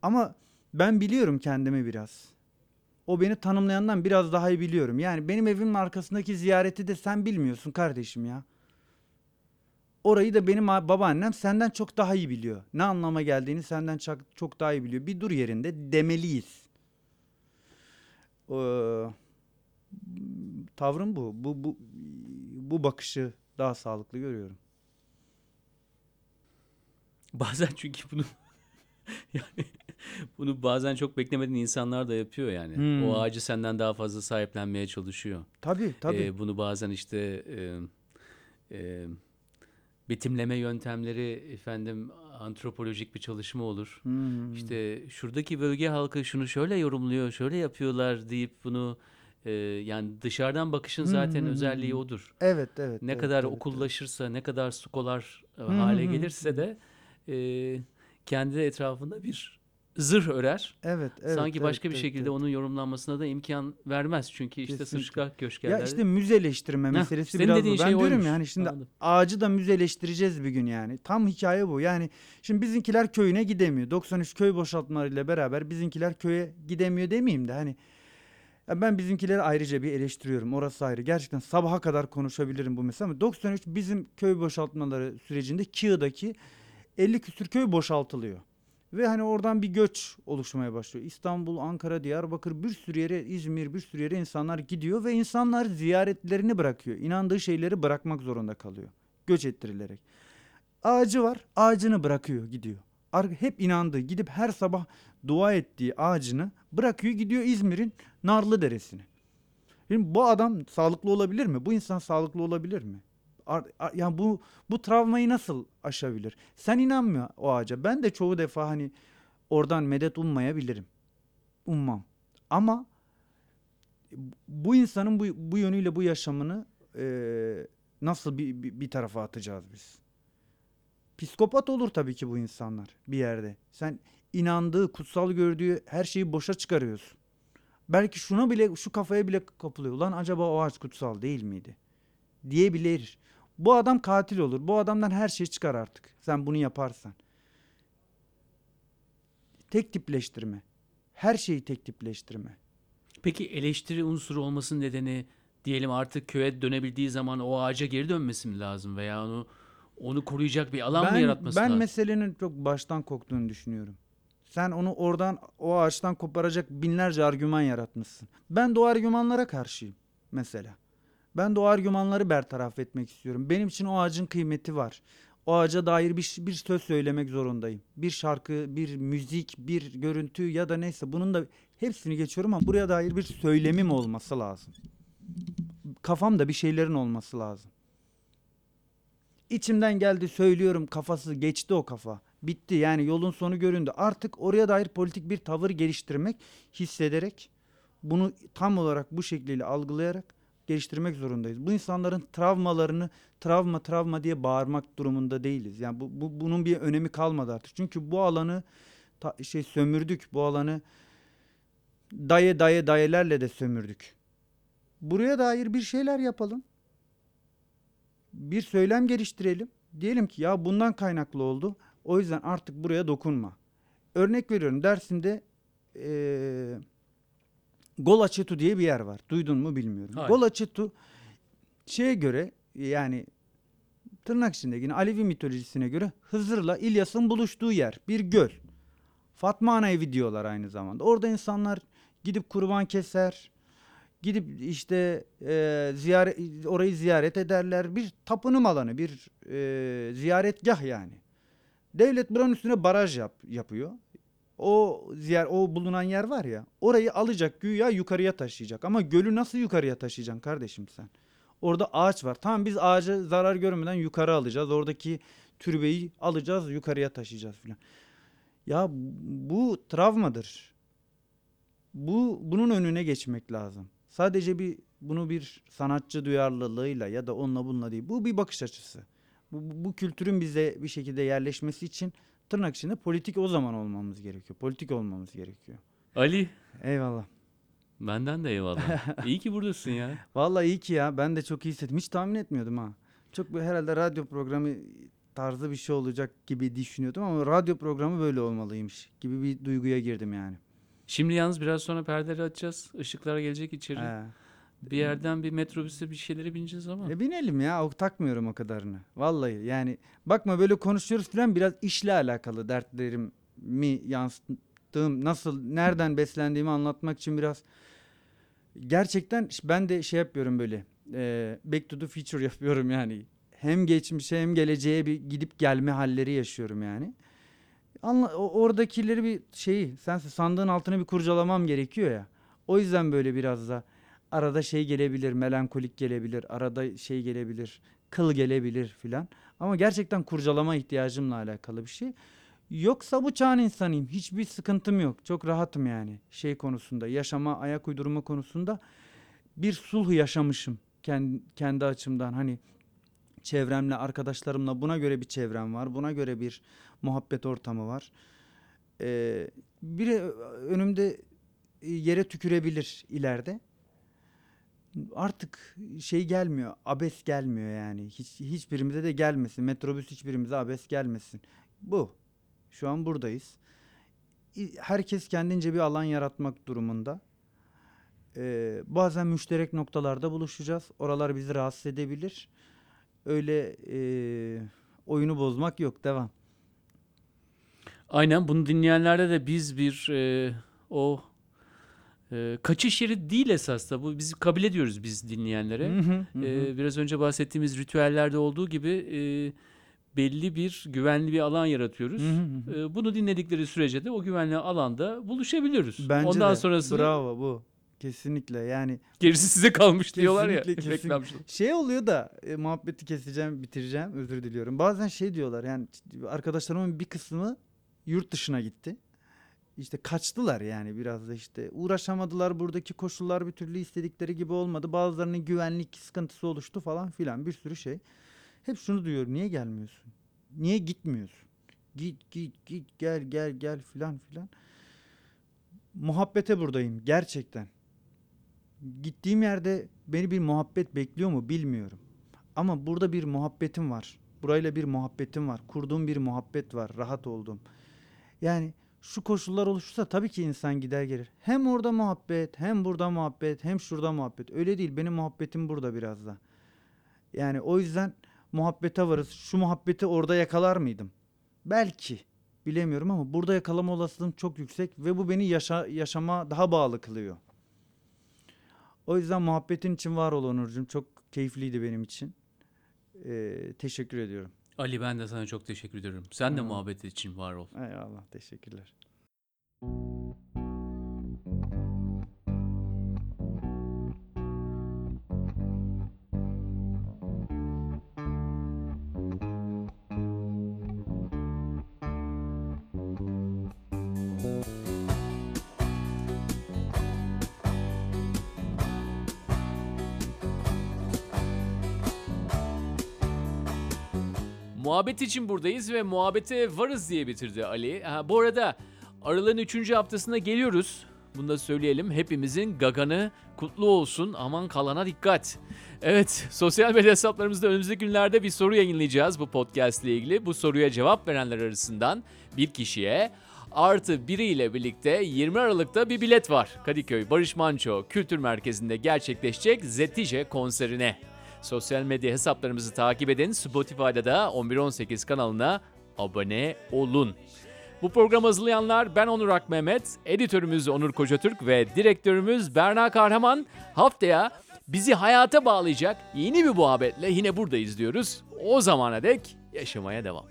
Ama ben biliyorum kendimi biraz. O beni tanımlayandan biraz daha iyi biliyorum. Yani benim evimin arkasındaki ziyareti de sen bilmiyorsun kardeşim ya. Orayı da benim babaannem senden çok daha iyi biliyor. Ne anlama geldiğini senden çok, çok daha iyi biliyor. Bir dur yerinde demeliyiz. Ee, tavrım bu. Bu bu bu bakışı daha sağlıklı görüyorum. Bazen çünkü bunu yani bunu bazen çok beklemediğin insanlar da yapıyor yani. Hmm. O ağacı senden daha fazla sahiplenmeye çalışıyor. Tabii tabii. Ee, bunu bazen işte e, e, betimleme yöntemleri efendim antropolojik bir çalışma olur. Hmm. İşte şuradaki bölge halkı şunu şöyle yorumluyor, şöyle yapıyorlar deyip bunu e, yani dışarıdan bakışın zaten hı, özelliği hı. odur. Evet evet. Ne evet, kadar evet, okullaşırsa, ne kadar skolar hı, hale hı. gelirse de e, kendi etrafında bir zırh örer. Evet, evet, Sanki evet, başka bir evet, şekilde evet. onun yorumlanmasına da imkan vermez. Çünkü işte sıçrak köşklerde. Ya işte müzeleştirme Heh, meselesi senin biraz bu. Ben şey diyorum oymuş. ya hani şimdi Anladım. ağacı da müzeleştireceğiz bir gün yani. Tam hikaye bu. Yani şimdi bizimkiler köyüne gidemiyor. 93 köy boşaltmalarıyla beraber bizimkiler köye gidemiyor demeyeyim de hani ben bizimkileri ayrıca bir eleştiriyorum. Orası ayrı. Gerçekten sabaha kadar konuşabilirim bu mesele ama 93 bizim köy boşaltmaları sürecinde Kiğ'daki 50 küsür köy boşaltılıyor. Ve hani oradan bir göç oluşmaya başlıyor. İstanbul, Ankara, Diyarbakır bir sürü yere, İzmir bir sürü yere insanlar gidiyor ve insanlar ziyaretlerini bırakıyor. İnandığı şeyleri bırakmak zorunda kalıyor. Göç ettirilerek. Ağacı var, ağacını bırakıyor, gidiyor. Hep inandığı, gidip her sabah dua ettiği ağacını bırakıyor, gidiyor İzmir'in Narlı Deresi'ne. Şimdi bu adam sağlıklı olabilir mi? Bu insan sağlıklı olabilir mi? Yani bu bu travmayı nasıl aşabilir? Sen inanmıyor o ağaca. Ben de çoğu defa hani oradan medet ummayabilirim. Ummam. Ama bu insanın bu, bu yönüyle bu yaşamını eee, nasıl bir, bir, bir tarafa atacağız biz? Psikopat olur tabii ki bu insanlar bir yerde. Sen inandığı, kutsal gördüğü her şeyi boşa çıkarıyorsun. Belki şuna bile, şu kafaya bile kapılıyor. Ulan acaba o ağaç kutsal değil miydi? Diyebilir. Bu adam katil olur. Bu adamdan her şey çıkar artık. Sen bunu yaparsan. Tek tipleştirme. Her şeyi tek tipleştirme. Peki eleştiri unsuru olmasının nedeni diyelim artık köye dönebildiği zaman o ağaca geri dönmesi mi lazım veya onu onu koruyacak bir alan mı ben yaratması ben lazım? meselenin çok baştan koktuğunu düşünüyorum. Sen onu oradan o ağaçtan koparacak binlerce argüman yaratmışsın. Ben de o argümanlara karşıyım mesela. Ben de o argümanları bertaraf etmek istiyorum. Benim için o ağacın kıymeti var. O ağaca dair bir, bir söz söylemek zorundayım. Bir şarkı, bir müzik, bir görüntü ya da neyse bunun da hepsini geçiyorum ama buraya dair bir söylemim olması lazım. kafamda bir şeylerin olması lazım. İçimden geldi söylüyorum kafası geçti o kafa. Bitti yani yolun sonu göründü. Artık oraya dair politik bir tavır geliştirmek, hissederek bunu tam olarak bu şekliyle algılayarak geliştirmek zorundayız. Bu insanların travmalarını travma travma diye bağırmak durumunda değiliz. Yani bu, bu bunun bir önemi kalmadı artık. Çünkü bu alanı ta- şey sömürdük. Bu alanı dayı dayı dayılarla de sömürdük. Buraya dair bir şeyler yapalım. Bir söylem geliştirelim. Diyelim ki ya bundan kaynaklı oldu. O yüzden artık buraya dokunma. Örnek veriyorum Dersim'de eee Golaçetu diye bir yer var. Duydun mu bilmiyorum. Hayır. Golaçetu şeye göre yani tırnak içinde yine Alevi mitolojisine göre Hızır'la İlyas'ın buluştuğu yer. Bir göl. Fatma Ana evi diyorlar aynı zamanda. Orada insanlar gidip kurban keser. Gidip işte e, ziyaret orayı ziyaret ederler. Bir tapınım alanı, bir e, ziyaretgah yani. Devlet buranın üstüne baraj yap, yapıyor. O ziyar o bulunan yer var ya. Orayı alacak güya yukarıya taşıyacak. Ama gölü nasıl yukarıya taşıyacaksın kardeşim sen? Orada ağaç var. Tamam biz ağacı zarar görmeden yukarı alacağız. Oradaki türbeyi alacağız, yukarıya taşıyacağız filan. Ya bu travmadır. Bu bunun önüne geçmek lazım. Sadece bir bunu bir sanatçı duyarlılığıyla ya da onunla bununla değil. Bu bir bakış açısı. Bu, bu kültürün bize bir şekilde yerleşmesi için tırnak içinde politik o zaman olmamız gerekiyor. Politik olmamız gerekiyor. Ali Eyvallah. benden de eyvallah. İyi ki buradasın ya. Vallahi iyi ki ya. Ben de çok iyi hissettim. Hiç tahmin etmiyordum ha. Çok herhalde radyo programı tarzı bir şey olacak gibi düşünüyordum ama radyo programı böyle olmalıymış gibi bir duyguya girdim yani. Şimdi yalnız biraz sonra perdeleri açacağız. Işıklar gelecek içeri. He. Bir yerden bir metrobüse bir şeylere bineceğiz ama. E binelim ya. O takmıyorum o kadarını. Vallahi yani bakma böyle konuşuyoruz falan biraz işle alakalı dertlerimi yansıttığım nasıl nereden beslendiğimi anlatmak için biraz gerçekten ben de şey yapıyorum böyle e, back to the future yapıyorum yani hem geçmişe hem geleceğe bir gidip gelme halleri yaşıyorum yani. Anla, oradakileri bir şeyi sen sandığın altını bir kurcalamam gerekiyor ya. O yüzden böyle biraz da arada şey gelebilir, melankolik gelebilir, arada şey gelebilir, kıl gelebilir filan. Ama gerçekten kurcalama ihtiyacımla alakalı bir şey. Yoksa bu çağın insanıyım. Hiçbir sıkıntım yok. Çok rahatım yani şey konusunda, yaşama, ayak uydurma konusunda bir sulh yaşamışım kendi, kendi açımdan. Hani çevremle, arkadaşlarımla buna göre bir çevrem var. Buna göre bir muhabbet ortamı var. Ee, biri önümde e, yere tükürebilir ileride. Artık şey gelmiyor, abes gelmiyor yani. Hiç hiçbirimize de gelmesin. Metrobüs hiçbirimize abes gelmesin. Bu. Şu an buradayız. Herkes kendince bir alan yaratmak durumunda. Ee, bazen müşterek noktalarda buluşacağız. Oralar bizi rahatsız edebilir. Öyle e, oyunu bozmak yok. Devam. Aynen bunu dinleyenlerde de biz bir e, o e, kaçış yeri değil esas da bu biz kabul ediyoruz biz dinleyenlere. Hı hı, hı. E, biraz önce bahsettiğimiz ritüellerde olduğu gibi e, belli bir güvenli bir alan yaratıyoruz. Hı hı hı. E, bunu dinledikleri sürece de o güvenli alanda buluşabiliyoruz. Bence Ondan de. sonrası Bravo bu. Kesinlikle yani gerisi size kalmış diyorlar ya. Kesinlikle. Şey oluyor da e, muhabbeti keseceğim, bitireceğim. Özür diliyorum. Bazen şey diyorlar yani arkadaşlarımın bir kısmı yurt dışına gitti. İşte kaçtılar yani biraz da işte uğraşamadılar buradaki koşullar bir türlü istedikleri gibi olmadı. Bazılarının güvenlik sıkıntısı oluştu falan filan bir sürü şey. Hep şunu duyuyorum. Niye gelmiyorsun? Niye gitmiyorsun? Git git git gel gel gel filan filan. Muhabbete buradayım gerçekten. Gittiğim yerde beni bir muhabbet bekliyor mu bilmiyorum. Ama burada bir muhabbetim var. Burayla bir muhabbetim var. Kurduğum bir muhabbet var. Rahat oldum. Yani şu koşullar oluşursa tabii ki insan gider gelir. Hem orada muhabbet, hem burada muhabbet, hem şurada muhabbet. Öyle değil. Benim muhabbetim burada biraz da. Yani o yüzden muhabbete varız. Şu muhabbeti orada yakalar mıydım? Belki. Bilemiyorum ama burada yakalama olasılığım çok yüksek ve bu beni yaşa yaşama daha bağlı kılıyor. O yüzden muhabbetin için var ol Onurcuğum. Çok keyifliydi benim için. Ee, teşekkür ediyorum. Ali ben de sana çok teşekkür ediyorum. Sen de muhabbet için var ol. Eyvallah teşekkürler. Muhabbet için buradayız ve muhabbete varız diye bitirdi Ali. Ha, bu arada Aralık'ın 3. haftasına geliyoruz. Bunu da söyleyelim. Hepimizin gaganı kutlu olsun. Aman kalana dikkat. Evet, sosyal medya hesaplarımızda önümüzdeki günlerde bir soru yayınlayacağız bu podcast ile ilgili. Bu soruya cevap verenler arasından bir kişiye artı biriyle birlikte 20 Aralık'ta bir bilet var. Kadıköy Barış Manço Kültür Merkezi'nde gerçekleşecek Zetice konserine. Sosyal medya hesaplarımızı takip edin. Spotify'da da 1118 kanalına abone olun. Bu programı hazırlayanlar ben Onur Ak Mehmet, editörümüz Onur Kocatürk ve direktörümüz Berna Kahraman. Haftaya bizi hayata bağlayacak yeni bir muhabbetle yine buradayız diyoruz. O zamana dek yaşamaya devam.